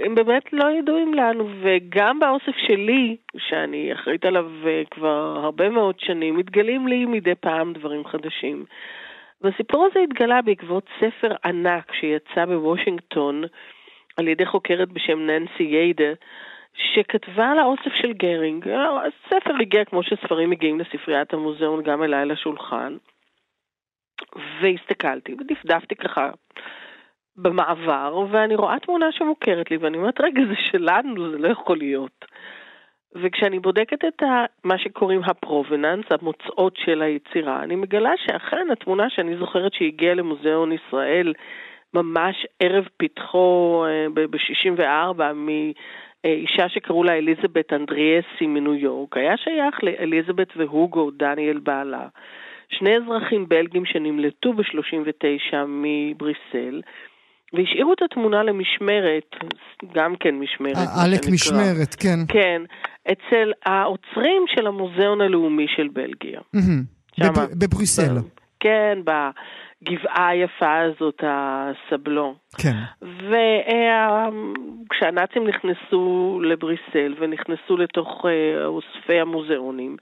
הם באמת לא ידועים לנו, וגם באוסף שלי, שאני אחראית עליו אה, כבר הרבה מאוד שנים, מתגלים לי מדי פעם דברים חדשים. והסיפור הזה התגלה בעקבות ספר ענק שיצא בוושינגטון על ידי חוקרת בשם ננסי ייידה, שכתבה על האוסף של גרינג. הספר הגיע כמו שספרים מגיעים לספריית המוזיאון גם אליי לשולחן. והסתכלתי ודפדפתי ככה במעבר, ואני רואה תמונה שמוכרת לי, ואני אומרת, רגע, זה שלנו, זה לא יכול להיות. וכשאני בודקת את ה, מה שקוראים הפרובננס, המוצאות של היצירה, אני מגלה שאכן התמונה שאני זוכרת שהגיעה למוזיאון ישראל ממש ערב פתחו אה, ב-64 מאישה שקראו לה אליזבת אנדריאסי מניו יורק, היה שייך לאליזבת והוגו, דניאל בעלה. שני אזרחים בלגים שנמלטו ב-39 מבריסל, והשאירו את התמונה למשמרת, גם כן משמרת. עלק משמרת, כן. כן, אצל האוצרים של המוזיאון הלאומי של בלגיה. בבריסל. כן, בגבעה היפה הזאת, הסבלון. כן. וכשהנאצים נכנסו לבריסל ונכנסו לתוך אה, אוספי המוזיאונים,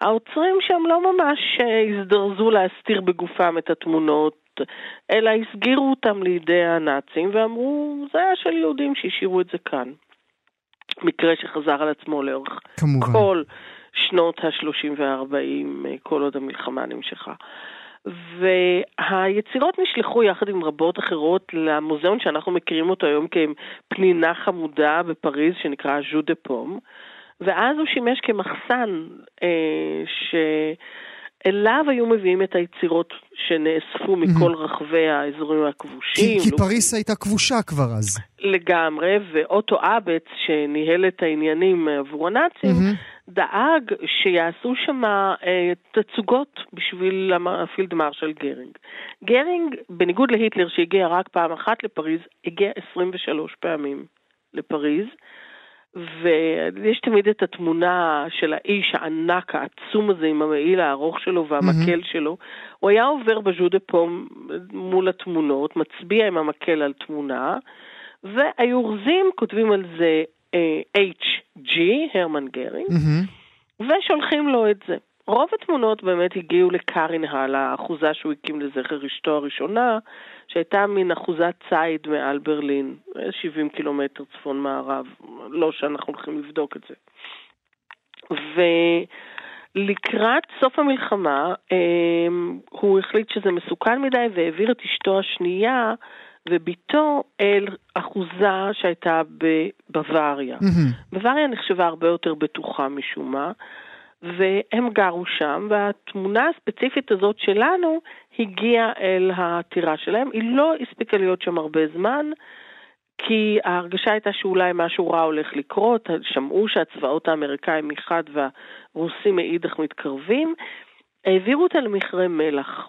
האוצרים שם לא ממש אה, הזדרזו להסתיר בגופם את התמונות אלא הסגירו אותם לידי הנאצים ואמרו, זה היה של יהודים שהשאירו את זה כאן. מקרה שחזר על עצמו לאורך כמובן. כל שנות ה-30 וה-40, כל עוד המלחמה נמשכה. והיצירות נשלחו יחד עם רבות אחרות למוזיאון שאנחנו מכירים אותו היום כפנינה חמודה בפריז, שנקרא ז'ו דה פום. ואז הוא שימש כמחסן אה, שאליו היו מביאים את היצירות שנאספו מכל רחבי האזורים כי, הכבושים. כי לא- פריס הייתה כבושה כבר אז. לגמרי, ואוטו אבץ, שניהל את העניינים עבור הנאצים, מהמם. דאג שיעשו שם אה, תצוגות בשביל הפילד מרשל גרינג. גרינג, בניגוד להיטלר שהגיע רק פעם אחת לפריז, הגיע 23 פעמים לפריז. ויש תמיד את התמונה של האיש הענק העצום הזה עם המעיל הארוך שלו והמקל שלו. הוא היה עובר בז'ו דה פום מול התמונות, מצביע עם המקל על תמונה, והעוזרים כותבים על זה HG, הרמן גרינג, מהמם. ושולחים לו את זה. רוב התמונות באמת הגיעו לקארין הל, האחוזה שהוא הקים לזכר אשתו הראשונה, שהייתה מין אחוזת ציד מעל ברלין, 70 קילומטר צפון מערב, לא שאנחנו הולכים לבדוק את זה. ולקראת סוף המלחמה, אה, הוא החליט שזה מסוכן מדי והעביר את אשתו השנייה ובתו אל אחוזה שהייתה בבוואריה. מהמם. בוואריה נחשבה הרבה יותר בטוחה משום מה, והם גרו שם, והתמונה הספציפית הזאת שלנו הגיעה אל הטירה שלהם. היא לא הספיקה להיות שם הרבה זמן, כי ההרגשה הייתה שאולי משהו רע הולך לקרות, שמעו שהצבאות האמריקאים מחד והרוסים מאידך מתקרבים, העבירו אותה למכרה מלח.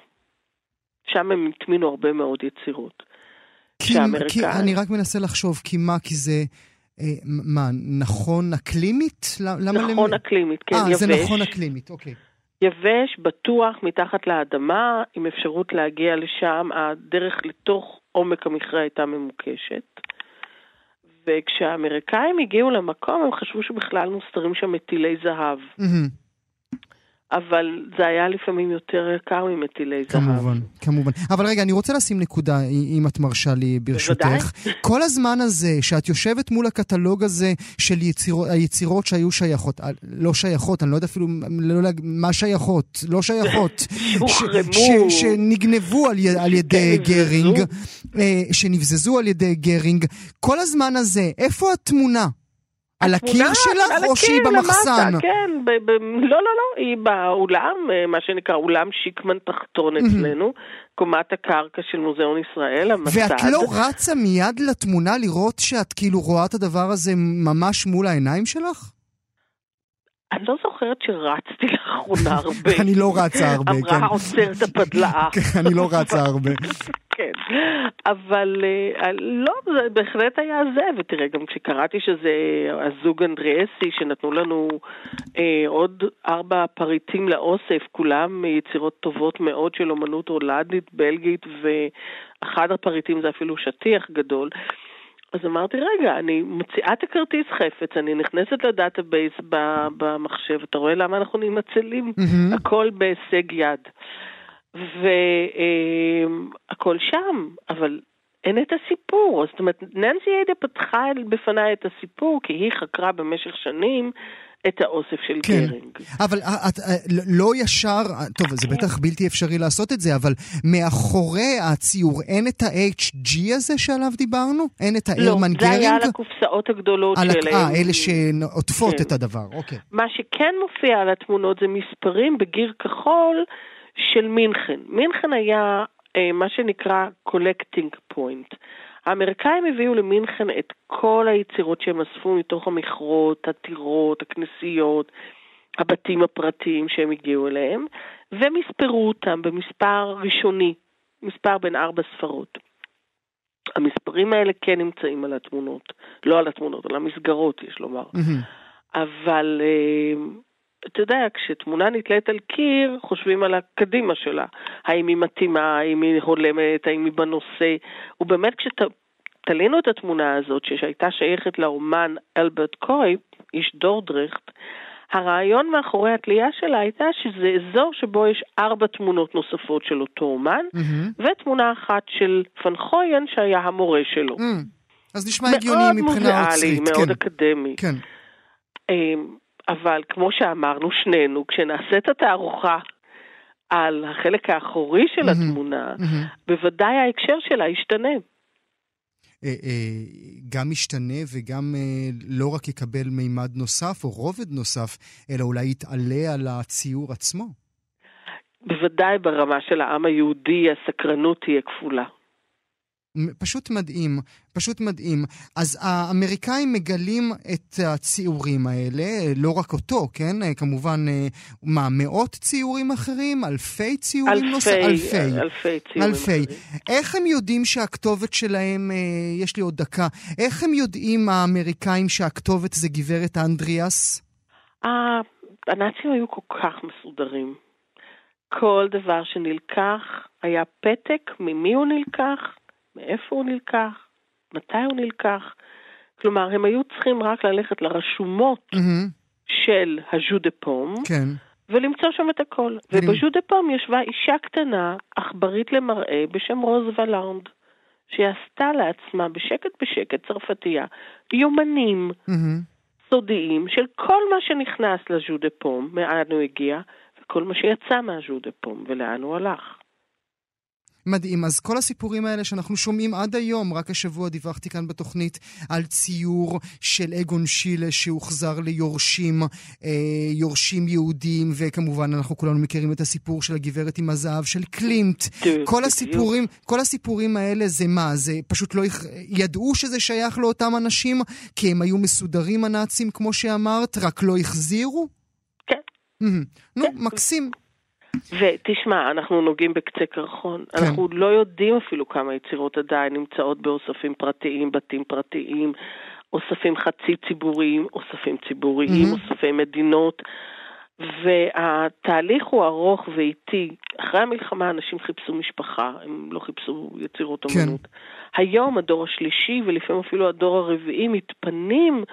שם הם הטמינו הרבה מאוד יצירות. כי, כי אני רק מנסה לחשוב, כי מה, כי זה... אה, מה, נכון אקלימית? למה נכון למ- אקלימית, כן, אה, יבש. זה נכון אקלימית, אוקיי. יבש, בטוח, מתחת לאדמה, עם אפשרות להגיע לשם. הדרך לתוך עומק המכרה הייתה ממוקשת. וכשהאמריקאים הגיעו למקום, הם חשבו שבכלל מוסתרים שם מטילי זהב. מהמם. אבל זה היה לפעמים יותר יקר ממטילי זהב. כמובן, כמובן. אבל רגע, אני רוצה לשים נקודה, אם את מרשה לי, ברשותך. בוודאי. כל הזמן הזה שאת יושבת מול הקטלוג הזה של יצירות, היצירות שהיו שייכות, אה, לא שייכות, אני לא יודע אפילו לא מה שייכות, לא שייכות. שהוחרמו. [laughs] ש- ש- שנגנבו על, י- על ידי שנבזזו. גרינג, אה, שנבזזו על ידי גרינג. כל הזמן הזה, איפה התמונה? על הקיר שלך או שהיא במחסן? למטה, כן, ב- ב- לא, לא, לא, היא באולם, אה, מה שנקרא אולם שיקמן תחתון אצלנו, קומת הקרקע של מוזיאון ישראל, המסד. ואת לא רצה מיד לתמונה לראות שאת כאילו רואה את הדבר הזה ממש מול העיניים שלך? אני לא זוכרת שרצתי לאחרונה [laughs] הרבה. אני לא רצה הרבה, כן. אמרה עוצרת הפדלאה. [laughs] כן, אני לא רצה הרבה. [laughs] כן, אבל אה, לא, זה בהחלט היה זה, ותראה, גם כשקראתי שזה הזוג אנדריאסי, שנתנו לנו אה, עוד ארבע פריטים לאוסף, כולם יצירות טובות מאוד של אומנות הולנדית, בלגית, ואחד הפריטים זה אפילו שטיח גדול. אז אמרתי, רגע, אני מוציאה את הכרטיס חפץ, אני נכנסת ל database במחשב, אתה רואה למה אנחנו מנוצלים? מהמם. הכל בהישג יד. והכל שם, אבל אין את הסיפור. זאת אומרת, ננסי עדה פתחה בפניי את הסיפור, כי היא חקרה במשך שנים את האוסף של כן. גרינג. אבל את אה, לא ישר, טוב, זה בטח בלתי אפשרי לעשות את זה, אבל מאחורי הציור אין את ה-HG הזה שעליו דיברנו? אין את לא, הארמן זה היה גרינג? על הקופסאות הגדולות על שלהם. אה, אלה שעוטפות כן. את הדבר, אוקיי. מה שכן מופיע על התמונות זה מספרים בגיר כחול של מינכן. מינכן היה אה, מה שנקרא collecting point. האמריקאים הביאו למינכן את כל היצירות שהם אספו מתוך המכרות, הטירות, הכנסיות, הבתים הפרטיים שהם הגיעו אליהם, ומספרו אותם במספר ראשוני, מספר בין ארבע ספרות. המספרים האלה כן נמצאים על התמונות, לא על התמונות, על המסגרות, יש לומר. מהמם. אבל אה, אתה יודע, כשתמונה נתלית על קיר, חושבים על הקדימה שלה. האם היא מתאימה, האם היא הולמת, האם היא בנושא. ובאמת, כשתלינו את התמונה הזאת, שהייתה שייכת לאומן אלברט קויפ, איש דורדרכט, הרעיון מאחורי התלייה שלה הייתה שזה אזור שבו יש ארבע תמונות נוספות של אותו אומן, מהמם. ותמונה אחת של פנחויין שהיה המורה שלו. מהמם. אז נשמע הגיוני מבחינה מאוד אוצרית. מוזיאלי, מאוד כן, אקדמי. כן. אבל כמו שאמרנו שנינו, כשנעשה את התערוכה על החלק האחורי של. התמונה. בוודאי ההקשר שלה ישתנה. אה, אה, גם ישתנה וגם אה, לא רק יקבל מימד נוסף או רובד נוסף, אלא אולי יתעלה על הציור עצמו? בוודאי ברמה של העם היהודי הסקרנות תהיה כפולה. פשוט מדהים, פשוט מדהים. אז האמריקאים מגלים את הציורים האלה, לא רק אותו, כן? כמובן, מה, מאות ציורים אחרים? אלפי ציורים נוספים? אלפי, אלפי, אלפי ציורים אלפי. אחרים. איך הם יודעים שהכתובת שלהם, אה, יש לי עוד דקה, איך הם יודעים האמריקאים שהכתובת זה גברת אנדריאס? הנאצים היו כל כך מסודרים. כל דבר שנלקח היה פתק ממי הוא נלקח, מאיפה הוא נלקח, מתי הוא נלקח. כלומר, הם היו צריכים רק ללכת לרשומות mm-hmm. של הז'ו דה פום, כן. ולמצוא שם את הכל. ואני... ובז'ו דה פום ישבה אישה קטנה, עכברית למראה, בשם רוז ולאונד, שהיא עשתה לעצמה בשקט בשקט צרפתייה יומנים mm-hmm. סודיים של כל מה שנכנס לז'ו דה פום, מאין הוא הגיע, וכל מה שיצא מהז'ו דה פום, ולאן הוא הלך. מדהים. אז כל הסיפורים האלה שאנחנו שומעים עד היום, רק השבוע דיווחתי כאן בתוכנית על ציור של אגון שילה שהוחזר ליורשים, אה, יורשים יהודים, וכמובן אנחנו כולנו מכירים את הסיפור של הגברת עם הזהב של קלימט. כל הסיפורים, כל הסיפורים האלה זה מה? זה פשוט לא... ידעו שזה שייך לאותם אנשים, כי הם היו מסודרים הנאצים, כמו שאמרת, רק לא החזירו? כן. נו, מקסים. ותשמע, אנחנו נוגעים בקצה קרחון. כן. אנחנו לא יודעים אפילו כמה יצירות עדיין נמצאות באוספים פרטיים, בתים פרטיים, אוספים חצי ציבוריים, אוספים ציבוריים, mm-hmm. אוספי מדינות. והתהליך הוא ארוך ואיטי. אחרי המלחמה אנשים חיפשו משפחה, הם לא חיפשו יצירות כן. אומנות. היום הדור השלישי ולפעמים אפילו הדור הרביעי מתפנים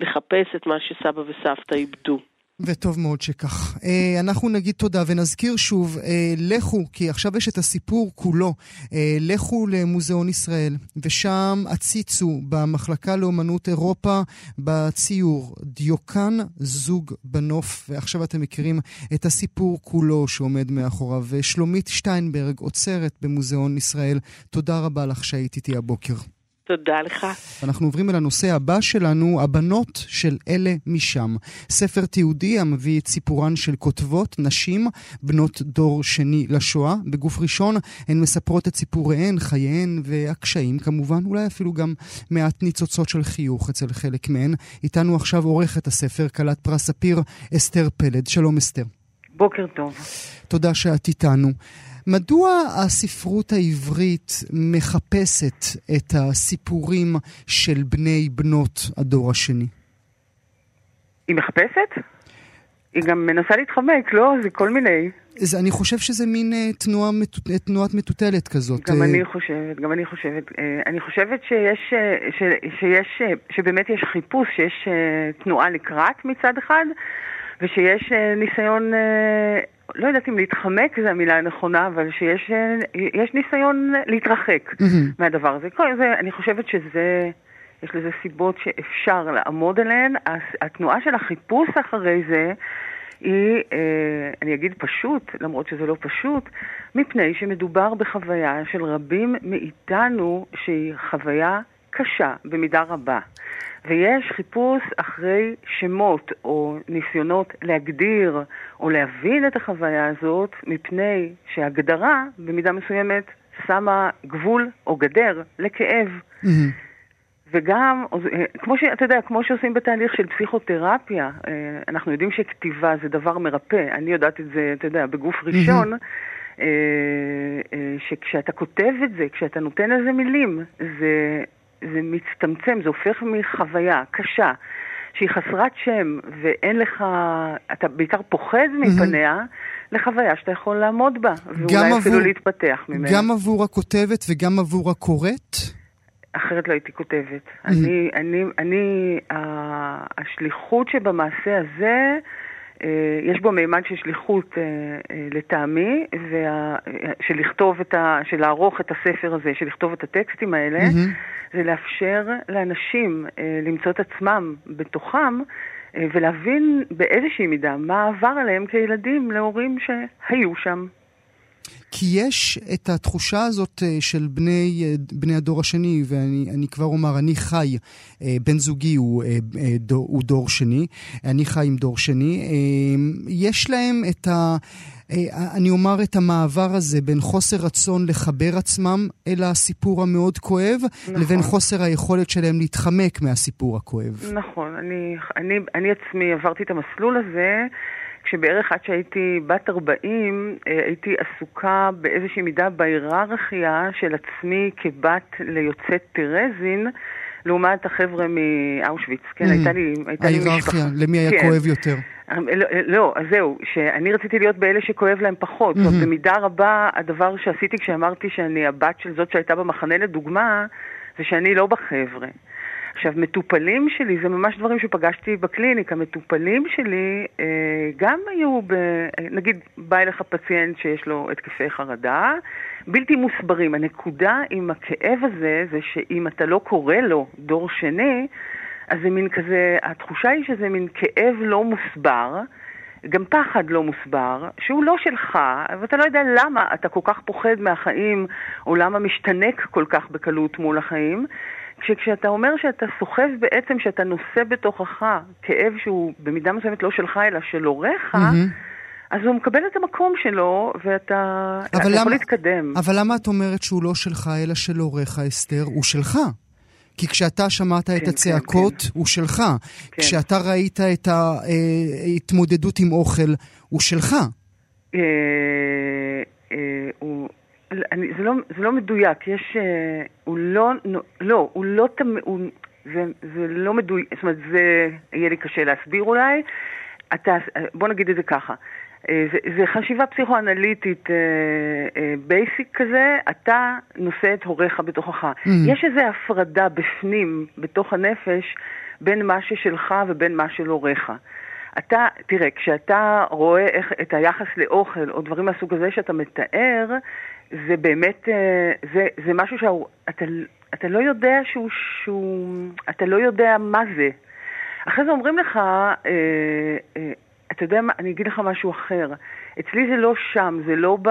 לחפש את מה שסבא וסבתא איבדו. וטוב מאוד שכך. אה, אנחנו נגיד תודה ונזכיר שוב, אה, לכו, כי עכשיו יש את הסיפור כולו, אה, לכו למוזיאון ישראל, ושם עציצו במחלקה לאומנות אירופה בציור דיוקן זוג בנוף, ועכשיו אתם מכירים את הסיפור כולו שעומד מאחוריו. ושלומית שטיינברג עוצרת במוזיאון ישראל, תודה רבה לך שהיית איתי הבוקר. תודה לך. אנחנו עוברים אל הנושא הבא שלנו, הבנות של אלה משם. ספר תיעודי המביא את סיפורן של כותבות, נשים, בנות דור שני לשואה. בגוף ראשון הן מספרות את סיפוריהן, חייהן והקשיים כמובן, אולי אפילו גם מעט ניצוצות של חיוך אצל חלק מהן. איתנו עכשיו עורכת הספר, כלת פרס ספיר, אסתר פלד. שלום אסתר. בוקר טוב. תודה שאת איתנו. מדוע הספרות העברית מחפשת את הסיפורים של בני בנות הדור השני? היא מחפשת? היא גם מנסה להתחמק, לא? זה כל מיני. זה, אני חושב שזה מין uh, תנועה, uh, תנועת מטוטלת כזאת. גם uh... אני חושבת, גם אני חושבת. Uh, אני חושבת שיש, uh, ש, שיש, uh, שבאמת יש חיפוש, שיש uh, תנועה לקראת מצד אחד, ושיש uh, ניסיון uh, לא יודעת אם להתחמק זו המילה הנכונה, אבל שיש אה, ניסיון להתרחק mm-hmm. מהדבר הזה. כל זה, אני חושבת שזה, יש לזה סיבות שאפשר לעמוד עליהן. התנועה של החיפוש אחרי זה היא, אה, אני אגיד פשוט, למרות שזה לא פשוט, מפני שמדובר בחוויה של רבים מאיתנו שהיא חוויה קשה במידה רבה. ויש חיפוש אחרי שמות או ניסיונות להגדיר או להבין את החוויה הזאת, מפני שהגדרה במידה מסוימת שמה גבול או גדר לכאב. Mm-hmm. וגם, כמו שאתה יודע, כמו שעושים בתהליך של פסיכותרפיה, אה, אנחנו יודעים שכתיבה זה דבר מרפא. אני יודעת את זה, אתה יודע, בגוף ראשון. Mm-hmm. שכשאתה כותב את זה, כשאתה נותן לזה מילים, זה זה מצטמצם, זה הופך מחוויה קשה, שהיא חסרת שם, ואין לך, אתה בעיקר פוחד מפניה, לחוויה שאתה יכול לעמוד בה, ואולי עבור, אפילו להתפתח ממנה. גם עבור הכותבת וגם עבור הקוראת? אחרת לא הייתי כותבת. אני, אני, אני, השליחות שבמעשה הזה, יש בו מימד של שליחות אה, אה, לטעמי, של לכתוב את ה... של לערוך את הספר הזה, של לכתוב את הטקסטים האלה, mm-hmm. זה לאפשר לאנשים למצוא את עצמם בתוכם. ולהבין באיזושהי מידה מה עבר עליהם כילדים להורים שהיו שם. כי יש את התחושה הזאת אה, של בני, אה, בני הדור השני, ואני כבר אומר, אני חי, אה, בן זוגי הוא, דור, הוא דור שני, אני חי עם דור שני, יש להם את ה... אני אומר את המעבר הזה בין חוסר רצון לחבר עצמם אל הסיפור המאוד כואב, נכון. לבין חוסר היכולת שלהם להתחמק מהסיפור הכואב. נכון, אני, אני, אני עצמי עברתי את המסלול הזה. כשבערך עד שהייתי בת 40, אה, הייתי עסוקה באיזושהי מידה בהיררכיה של עצמי כבת ליוצאת טרזין. לעומת החבר'ה מאושוויץ, כן, mm, הייתה לי, הייתה לי משפחה. ההיררכיה, למי היה כן. כואב יותר? אה, לא, אה, לא, אז זהו, שאני רציתי להיות באלה שכואב להם פחות. Mm-hmm. זאת אומרת, במידה רבה, הדבר שעשיתי כשאמרתי שאני הבת של זאת שהייתה במחנה לדוגמה, זה שאני לא בחבר'ה. עכשיו, מטופלים שלי, זה ממש דברים שפגשתי בקליניקה, מטופלים שלי אה, גם היו, ב, נגיד, בא אליך פציינט שיש לו התקפי חרדה, בלתי מוסברים. הנקודה עם הכאב הזה, זה שאם אתה לא קורא לו דור שני, אז זה מין כזה, התחושה היא שזה מין כאב לא מוסבר. גם פחד לא מוסבר, שהוא לא שלך, ואתה לא יודע למה אתה כל כך פוחד מהחיים, או למה משתנק כל כך בקלות מול החיים, כשאתה אומר שאתה סוחב בעצם, שאתה נושא בתוכך כאב שהוא במידה מסוימת לא שלך אלא של הוריך, mm-hmm. אז הוא מקבל את המקום שלו, ואתה למה, יכול להתקדם. אבל למה את אומרת שהוא לא שלך אלא של הוריך, אסתר? הוא שלך. כי כשאתה שמעת כן, את הצעקות, כן, כן. הוא שלך. כן. כשאתה ראית את ההתמודדות עם אוכל, הוא שלך. אה, אה, הוא... אני, זה, לא, זה לא מדויק, יש... אה, הוא לא... לא, הוא לא תמיד... זה, זה לא מדויק, זאת אומרת, זה יהיה לי קשה להסביר אולי. אתה, בוא נגיד את זה ככה. אה, זה, זה חשיבה פסיכואנליטית בייסיק אה, כזה, אתה נושא את הוריך בתוכך. Mm. יש איזו הפרדה בפנים, בתוך הנפש, בין מה ששלך ובין מה של הוריך. אתה, תראה, כשאתה רואה איך, את היחס לאוכל או דברים מהסוג הזה שאתה מתאר, זה באמת, אה, זה, זה משהו שאתה אתה לא יודע שהוא, שהוא, אתה לא יודע מה זה. אחרי זה אומרים לך, אה, אה, אתה יודע מה, אני אגיד לך משהו אחר. אצלי זה לא שם, זה לא, ב,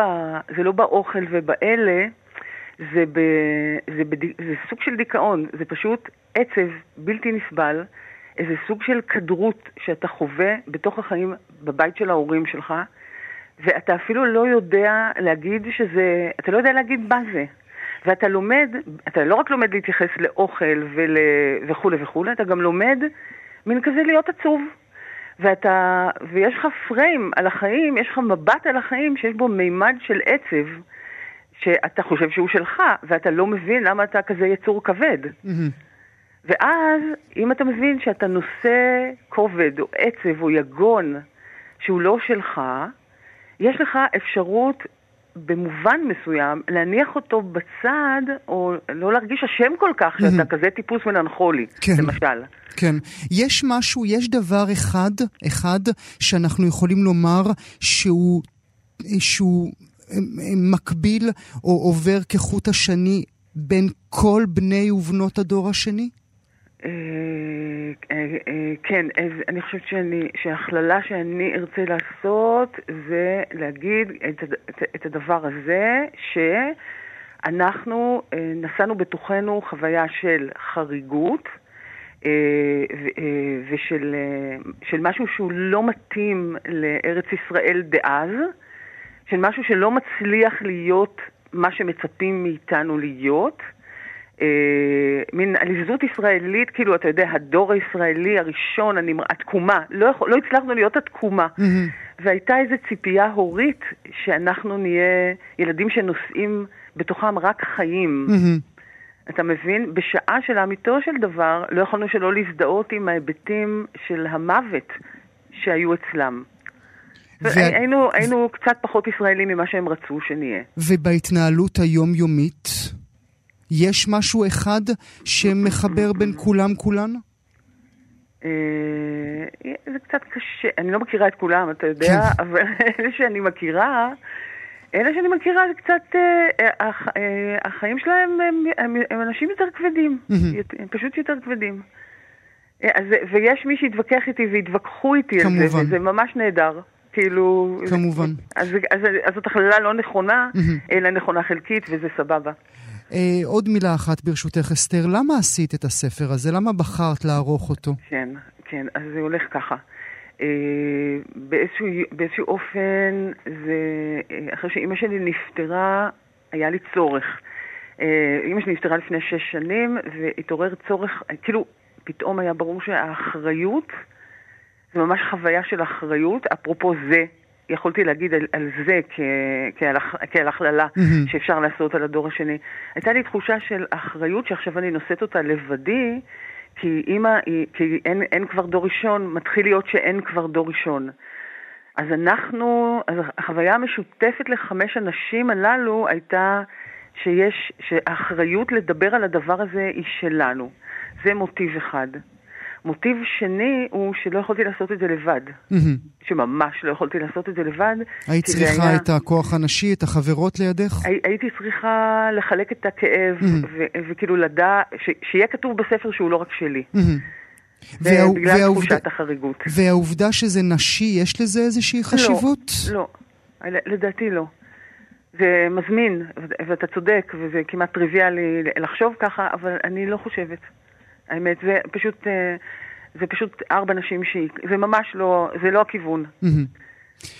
זה לא באוכל ובאלה, זה, ב, זה, ב, זה סוג של דיכאון, זה פשוט עצב בלתי נסבל, איזה סוג של כדרות שאתה חווה בתוך החיים בבית של ההורים שלך. ואתה אפילו לא יודע להגיד שזה, אתה לא יודע להגיד מה זה. ואתה לומד, אתה לא רק לומד להתייחס לאוכל ול, וכולי וכולי, אתה גם לומד מין כזה להיות עצוב. ואתה, ויש לך פריים על החיים, יש לך מבט על החיים שיש בו מימד של עצב, שאתה חושב שהוא שלך, ואתה לא מבין למה אתה כזה יצור כבד. Mm-hmm. ואז, אם אתה מבין שאתה נושא כובד, או עצב, או יגון, שהוא לא שלך, יש לך אפשרות במובן מסוים להניח אותו בצד, או לא להרגיש אשם כל כך שאתה כזה טיפוס מלנכולי, כן. למשל. כן. יש משהו, יש דבר אחד, אחד, שאנחנו יכולים לומר שהוא, שהוא מקביל או עובר כחוט השני בין כל בני ובנות הדור השני? אה, אה, אה, כן, אז אני חושבת שאני, שההכללה שאני ארצה לעשות זה להגיד את, את, את הדבר הזה, שאנחנו נשאנו בתוכנו חוויה של חריגות ושל של משהו שהוא לא מתאים לארץ ישראל דאז, של משהו שלא מצליח להיות מה שמצפים מאיתנו להיות. אה, מין עליזות ישראלית, כאילו, אתה יודע, הדור הישראלי הראשון, הנמר... התקומה, לא, יכול, לא הצלחנו להיות התקומה. Mm-hmm. והייתה איזו ציפייה הורית שאנחנו נהיה ילדים שנושאים בתוכם רק חיים. Mm-hmm. אתה מבין? בשעה שלאמיתו של דבר, לא יכולנו שלא להזדהות עם ההיבטים של המוות שהיו אצלם. ו... היינו, היינו קצת פחות ישראלים ממה שהם רצו שנהיה. ובהתנהלות היומיומית? יש משהו אחד שמחבר בין כולם כולן? אה, זה קצת קשה, אני לא מכירה את כולם, אתה יודע, כן. אבל [laughs] אלה שאני מכירה, אלה שאני מכירה זה קצת, אה, אה, החיים שלהם הם אנשים יותר כבדים, הם פשוט יותר כבדים. ויש מי שיתווכח איתי ויתווכחו איתי על זה, וזה ממש נהדר. כאילו... כמובן. אז, אז, אז זאת הכללה לא נכונה, אלא נכונה חלקית, וזה סבבה. אה, עוד מילה אחת ברשותך, אסתר, למה עשית את הספר הזה? למה בחרת לערוך אותו? כן, כן, אז זה הולך ככה. אה, באיזשהו, באיזשהו אופן, זה, אה, אחרי שאימא שלי נפטרה, היה לי צורך. אה, אימא שלי נפטרה לפני שש שנים, והתעורר צורך, כאילו, פתאום היה ברור שהאחריות, זה ממש חוויה של אחריות, אפרופו זה, יכולתי להגיד על, על זה כ, כעל, כעל הכללה mm-hmm. שאפשר לעשות על הדור השני. הייתה לי תחושה של אחריות שעכשיו אני נושאת אותה לבדי, כי אימא, כי אין, אין כבר דור ראשון, מתחיל להיות שאין כבר דור ראשון. אז אנחנו, אז החוויה המשותפת לחמש הנשים הללו הייתה שיש, שהאחריות לדבר על הדבר הזה היא שלנו. זה מוטיב אחד. מוטיב שני הוא שלא יכולתי לעשות את זה לבד. שממש לא יכולתי לעשות את זה לבד. היית צריכה היה... את הכוח הנשי, את החברות לידך? הי, הייתי צריכה לחלק את הכאב, וכאילו לדעת, שיהיה כתוב בספר שהוא לא רק שלי. והעובדה, בגלל תחושת החריגות. והעובדה שזה נשי, יש לזה איזושהי חשיבות? לא, לא. לדעתי לא. זה מזמין, ואתה צודק, וזה כמעט טריוויאלי לחשוב ככה, אבל אני לא חושבת. האמת, זה פשוט, אה, זה פשוט ארבע נשים שהיא, זה ממש לא, זה לא הכיוון.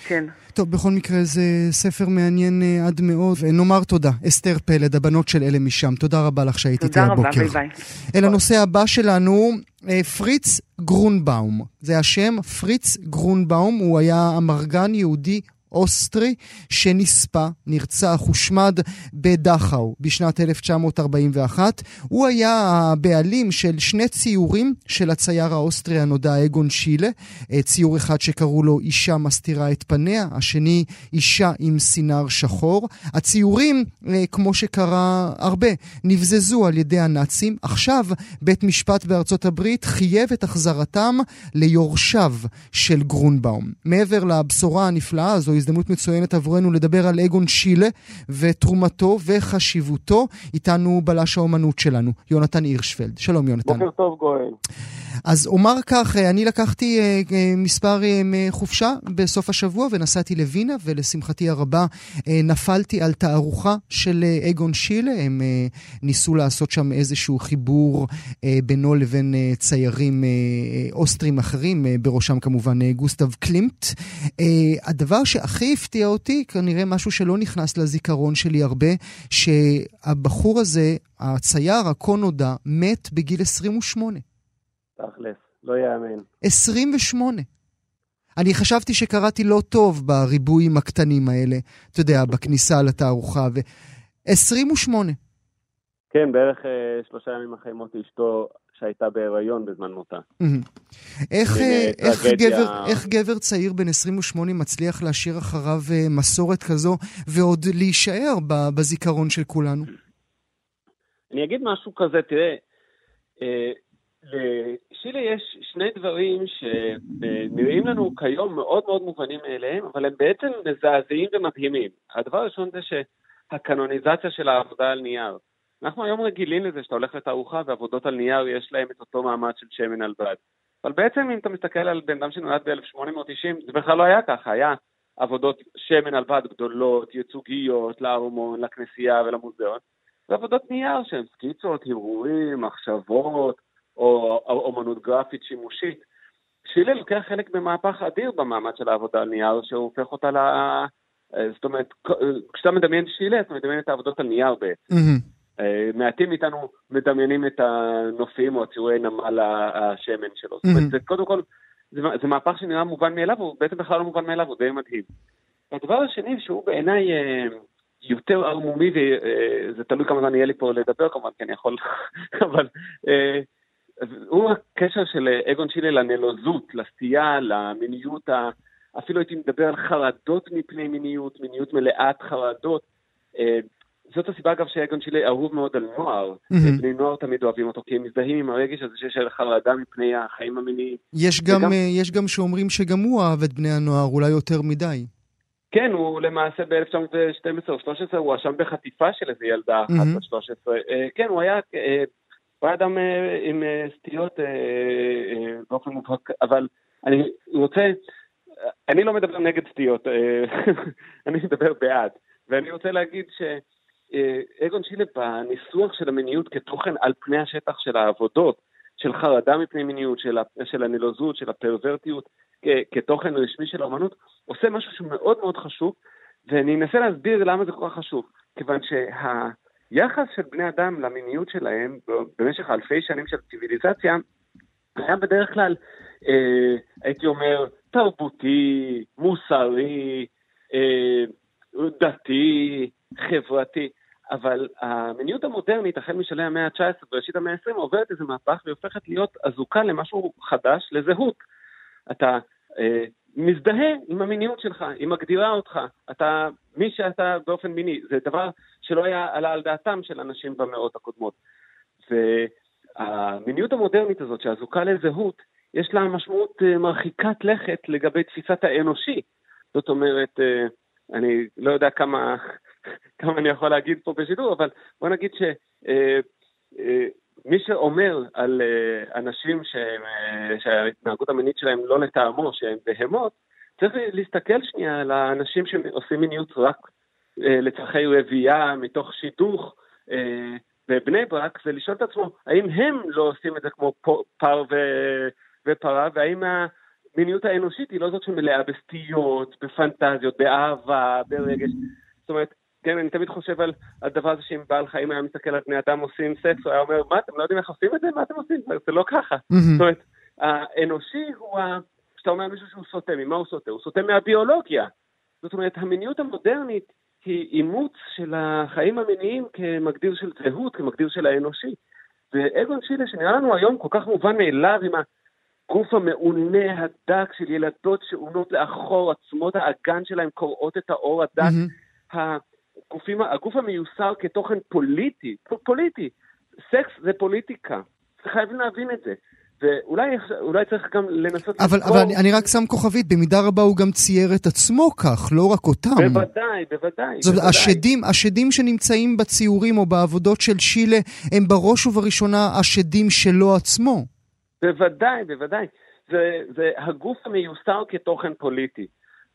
כן. טוב, בכל מקרה זה ספר מעניין אה, עד מאוד, ונאמר תודה. אסתר פלד, הבנות של אלה משם. תודה רבה לך שהיית איתי הבוקר. תודה רבה, ביי ביי. אל הנושא הבא שלנו, אה, פריץ גרונבאום. זה השם, פריץ גרונבאום, הוא היה אמרגן יהודי אוסטרי שנספה, נרצח, הושמד בדכאו בשנת 1941. הוא היה הבעלים של שני ציורים של הצייר האוסטרי הנודע אגון שילה. אה, ציור אחד שקראו לו אישה מסתירה את פניה, השני אישה עם סינר שחור. הציורים, אה, כמו שקרה הרבה, נבזזו על ידי הנאצים. עכשיו בית משפט בארצות הברית חייב את החזרתם ליורשיו של גרונבאום. מעבר לבשורה הנפלאה הזו, הזדמנות מצוינת עבורנו לדבר על אגון שילה ותרומתו וחשיבותו. איתנו בלש האומנות שלנו, יונתן הירשפלד. שלום יונתן. בוקר טוב גואל. אז אומר כך, אני לקחתי אה, אה, מספר אה, חופשה בסוף השבוע ונסעתי לווינה, ולשמחתי הרבה נפלתי על תערוכה של אגון שילה. הם ניסו לעשות שם איזשהו חיבור בינו לבין ציירים אוסטרים אחרים, בראשם כמובן גוסטב קלימט. הדבר שהכי הפתיע אותי, כנראה משהו שלא נכנס לזיכרון שלי הרבה, שהבחור הזה, הצייר הכה נודע, מת בגיל 28. תכלס, לא יאמן. 28. אני חשבתי שקראתי לא טוב בריבועים הקטנים האלה, אתה יודע, בכניסה לתערוכה, ו... 28. כן, בערך אה, שלושה ימים אחרי מות אשתו, שהייתה בהיריון בזמן מותה. איך, אה, איך, גבר, איך גבר צעיר בן 28 מצליח להשאיר אחריו אה, מסורת כזו, ועוד להישאר בזיכרון של כולנו? אני אגיד משהו כזה, תראה, אה, לשילה יש שני דברים שנראים לנו כיום מאוד מאוד מובנים מאליהם, אבל הם בעצם מזעזעים ומדהימים. הדבר הראשון זה שהקנוניזציה של העבודה על נייר. אנחנו היום רגילים לזה שאתה הולך לתערוכה ועבודות על נייר יש להם את אותו מעמד של שמן על בד. אבל בעצם אם אתה מסתכל על בן אדם שנולד ב-1890, זה בכלל לא היה ככה, היה עבודות שמן על בד גדולות, ייצוגיות, לארמון, לכנסייה ולמוזיאון, ועבודות נייר שהן סקיצות, הרהורים, מחשבות, או אומנות גרפית שימושית. שילה לוקח חלק במהפך אדיר במעמד של העבודה על נייר, שהוא הופך אותה ל... זאת אומרת, כשאתה מדמיין שילה, אתה מדמיין את העבודות על נייר בעצם. Mm-hmm. מעטים מאיתנו מדמיינים את הנופים או ציורי נמל השמן שלו. Mm-hmm. זאת אומרת, זה קודם כל, זה, זה מהפך שנראה מובן מאליו, הוא בעצם בכלל לא מובן מאליו, הוא די מדהים. והדבר השני, שהוא בעיניי אה, יותר ערמומי, וזה תלוי כמה זמן יהיה לי פה לדבר כמובן, כי אני יכול, [laughs] אבל אה, הוא הקשר של אגון שילה לנלוזות, לסטייה, למיניות, ה... אפילו הייתי מדבר על חרדות מפני מיניות, מיניות מלאת חרדות. אה, זאת הסיבה אגב שאגון שילה אהוב מאוד על נוער. Mm-hmm. בני נוער תמיד אוהבים אותו, כי הם מזדהים עם הרגש הזה שיש חרדה מפני החיים המיניים. יש גם, וגם... אה, יש גם שאומרים שגם הוא אהב את בני הנוער, אולי יותר מדי. כן, הוא למעשה ב-1912 או 13, הוא הואשם בחטיפה של איזה ילדה אחת בת mm-hmm. 13. כן, הוא היה הוא היה אדם אה, עם אה, סטיות אה, באופן מובהק, אבל אני רוצה אני לא מדבר נגד סטיות, אה, [laughs] אני מדבר בעד. ואני רוצה להגיד שאגון שילב בניסוח של המיניות כתוכן על פני השטח של העבודות, של חרדה מפני מיניות, של, של הנלוזות, של הפרוורטיות, כתוכן רשמי של האמנות, עושה משהו שהוא מאוד מאוד חשוב, ואני אנסה להסביר למה זה כל כך חשוב. כיוון שהיחס של בני אדם למיניות שלהם במשך אלפי שנים של ציוויליזציה היה בדרך כלל, אה, הייתי אומר, תרבותי, מוסרי, אה, דתי, חברתי. אבל המיניות המודרנית, החל משלהי המאה ה-19 וראשית המאה ה-20, עוברת איזה מהפך והיא הופכת להיות אזוקה למשהו חדש, לזהות. אתה אה, מזדהה עם המיניות שלך, היא מגדירה אותך, אתה מי שאתה באופן מיני, זה דבר שלא היה עלה על דעתם של אנשים במאות הקודמות. והמיניות המודרנית הזאת, שאזוקה לזהות, יש לה משמעות אה, מרחיקת לכת לגבי תפיסת האנושי. זאת אומרת, אה, אני לא יודע כמה, [laughs] כמה אני יכול להגיד פה בשידור, אבל בוא נגיד ש... אה, מי שאומר על אנשים שהם, שההתנהגות המינית שלהם לא לטעמו, שהם בהמות, צריך להסתכל שנייה על האנשים שעושים מיניות רק לצרכי רבייה, מתוך שידוך בבני ברק, זה לשאול את עצמו, האם הם לא עושים את זה כמו פר ו... ופרה, והאם המיניות האנושית היא לא זאת שמלאה בסטיות, בפנטזיות, באהבה, ברגש. זאת אומרת, כן, אני תמיד חושב על הדבר הזה שאם בעל חיים היה מסתכל על בני אדם עושים סקס, הוא היה אומר, מה, אתם לא יודעים איך עושים את זה? מה אתם עושים? זה לא ככה. זאת אומרת, האנושי הוא ה... כשאתה אומר מישהו שהוא סוטה, ממה הוא סוטה? הוא סוטה מהביולוגיה. זאת אומרת, המיניות המודרנית היא אימוץ של החיים המיניים כמגדיר של זהות, כמגדיר של האנושי. ואגון שילה, שנראה לנו היום כל כך מובן מאליו עם הגוף המעונה הדק של ילדות שעונות לאחור, עצמות האגן שלהם קורעות את האור הדק. Mm-hmm. הגופים, הגוף המיוסר כתוכן פוליטי, פוליטי. סקס זה פוליטיקה. חייבים להבין את זה. ואולי צריך גם לנסות... אבל, לזכור... אבל אני, אני רק שם כוכבית, במידה רבה הוא גם צייר את עצמו כך, לא רק אותם. בוודאי, בוודאי. זאת אומרת, השדים, השדים שנמצאים בציורים או בעבודות של שילה, הם בראש ובראשונה השדים שלו עצמו. בוודאי, בוודאי. זה, זה הגוף המיוסר כתוכן פוליטי.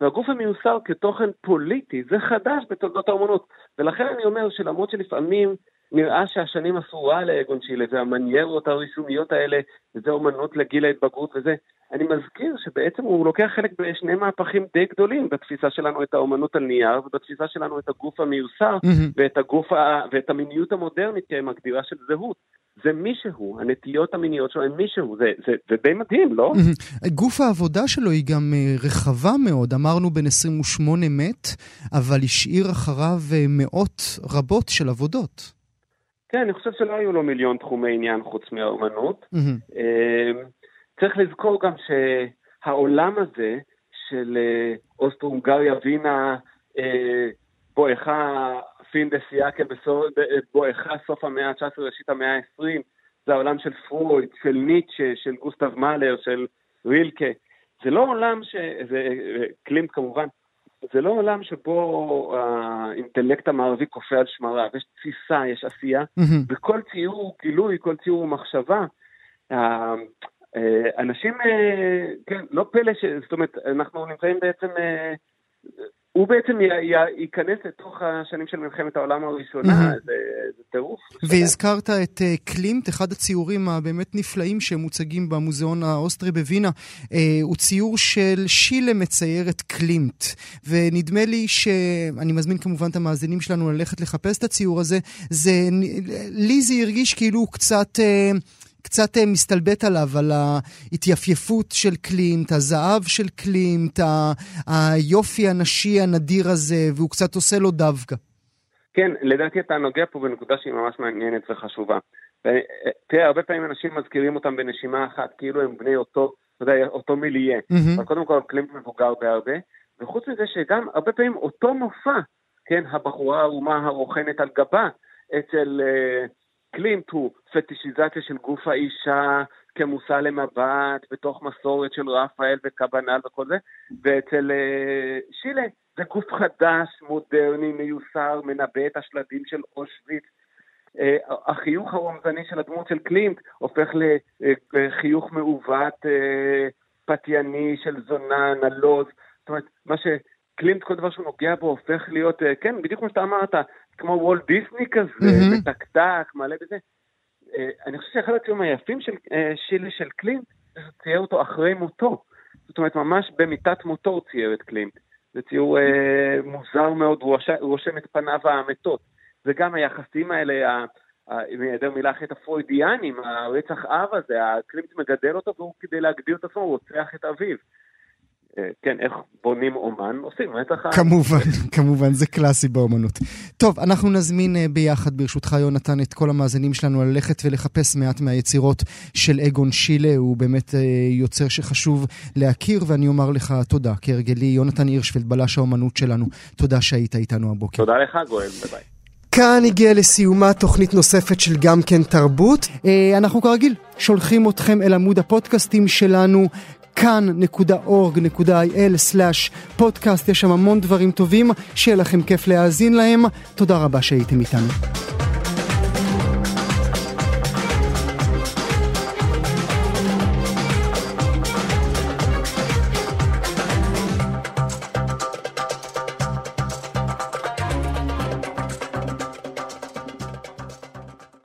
והגוף המיוסר כתוכן פוליטי זה חדש בתולדות האומנות. ולכן אני אומר שלמרות שלפעמים נראה שהשנים רע לאגון צ'ילה, והמניירות הרישומיות האלה, וזה אומנות לגיל ההתבגרות וזה, אני מזכיר שבעצם הוא לוקח חלק בשני מהפכים די גדולים בתפיסה שלנו את האומנות על נייר, ובתפיסה שלנו את הגוף המיוסר, mm-hmm. ואת, הגוף ה... ואת המיניות המודרנית כמגדירה של זהות. זה מישהו, הנטיות המיניות שלו הם מישהו, זה, זה, זה די מדהים, לא? גוף העבודה שלו היא גם אה, רחבה מאוד, אמרנו בן 28 מת, אבל השאיר אחריו אה, מאות רבות של עבודות. כן, אני חושב שלא היו לו מיליון תחומי עניין חוץ מהאומנות. Mm-hmm. צריך לזכור גם שהעולם הזה של אה, אוסטרו-הונגריה, וינה, בואכה fin de siècle בואכה סוף המאה ה-19, ראשית המאה ה-20, זה העולם של פרויד, של ניטשה, של גוסטב מאלר, של רילקה. זה לא עולם ש... זה קלימט כמובן, זה לא עולם שבו האינטלקט המערבי קופא על שמריו, יש תפיסה, יש עשייה. וכל ציור הוא גילוי, כל ציור הוא מחשבה. אה, אנשים, אה, כן, לא פלא ש... זאת אומרת, אנחנו נמצאים בעצם אה, הוא בעצם ייכנס לתוך השנים של מלחמת העולם הראשונה, זה, טירוף. והזכרת את אה, קלימט, אחד הציורים הבאמת נפלאים שמוצגים במוזיאון האוסטרי בווינה. אה, הוא ציור של שילה מצייר את קלימט. ונדמה לי שאני מזמין כמובן את המאזינים שלנו ללכת לחפש את הציור הזה. זה, לי זה הרגיש כאילו הוא קצת... אה, קצת אה, מסתלבט עליו, על ההתייפייפות של קלימט, הזהב של קלימט, היופי הנשי הנדיר הזה, והוא קצת עושה לו דווקא. כן, לדעתי אתה נוגע פה בנקודה שהיא ממש מעניינת וחשובה. אה, תראה, הרבה פעמים אנשים מזכירים אותם בנשימה אחת, כאילו הם בני אותו, אתה יודע, אותו מיליה. Mm-hmm. אבל קודם כל קלימט מבוגר בהרבה, וחוץ מזה שגם הרבה פעמים אותו מופע, כן, הבחורה הערומה הרוכנת על גבה, אצל... Uh, קלימט הוא פטישיזציה של גוף האישה כמושא למבט בתוך מסורת של רפאל וקבנל וכל זה, ואצל uh, שילה זה גוף חדש, מודרני, מיוסר, מנבא את השלדים של אושוויץ. Uh, החיוך הרומזני של הדמות של קלימט הופך לחיוך מעוות, uh, פתייני של זונה, נלוז, זאת אומרת, מה שקלינט, כל דבר שהוא נוגע בו הופך להיות, אה, כן, בדיוק כמו שאתה אמרת, כמו וולט דיסני כזה. מתקתק, מלא בזה. אה, אני חושב שאחד הציונים היפים של אה, שילה של קלינט, זה צייר אותו אחרי מותו. זאת אומרת, ממש במיטת מותו הוא צייר את קלינט. זה ציור אה, מוזר מאוד, הוא רושם- הוא רושם את פניו המתות. וגם היחסים האלה, אם היעדר מילה אחרת, הפרוידיאנים, הרצח אב הזה, הקלינט מגדל אותו והוא כדי להגדיר את עצמו, הוא רוצח את אביו. אה, כן, איך בונים אומן? עושים אב. כמובן, כמובן, זה קלאסי באומנות. טוב, אנחנו נזמין אה, ביחד, ברשותך, יונתן, את כל המאזינים שלנו ללכת ולחפש מעט מהיצירות של אגון שילה. הוא באמת אה, יוצר שחשוב להכיר, ואני אומר לך תודה, כהרגלי, יונתן הירשפלד, בלש האומנות שלנו. תודה שהיית איתנו הבוקר. תודה לך, גואל, ביי ביי. כאן הגיעה לסיומה תוכנית נוספת של גם כן תרבות. אנחנו כרגיל שולחים אתכם אל עמוד הפודקאסטים שלנו. כאן.org.il/פודקאסט, יש שם המון דברים טובים, שיהיה לכם כיף להאזין להם. תודה רבה שהייתם איתנו.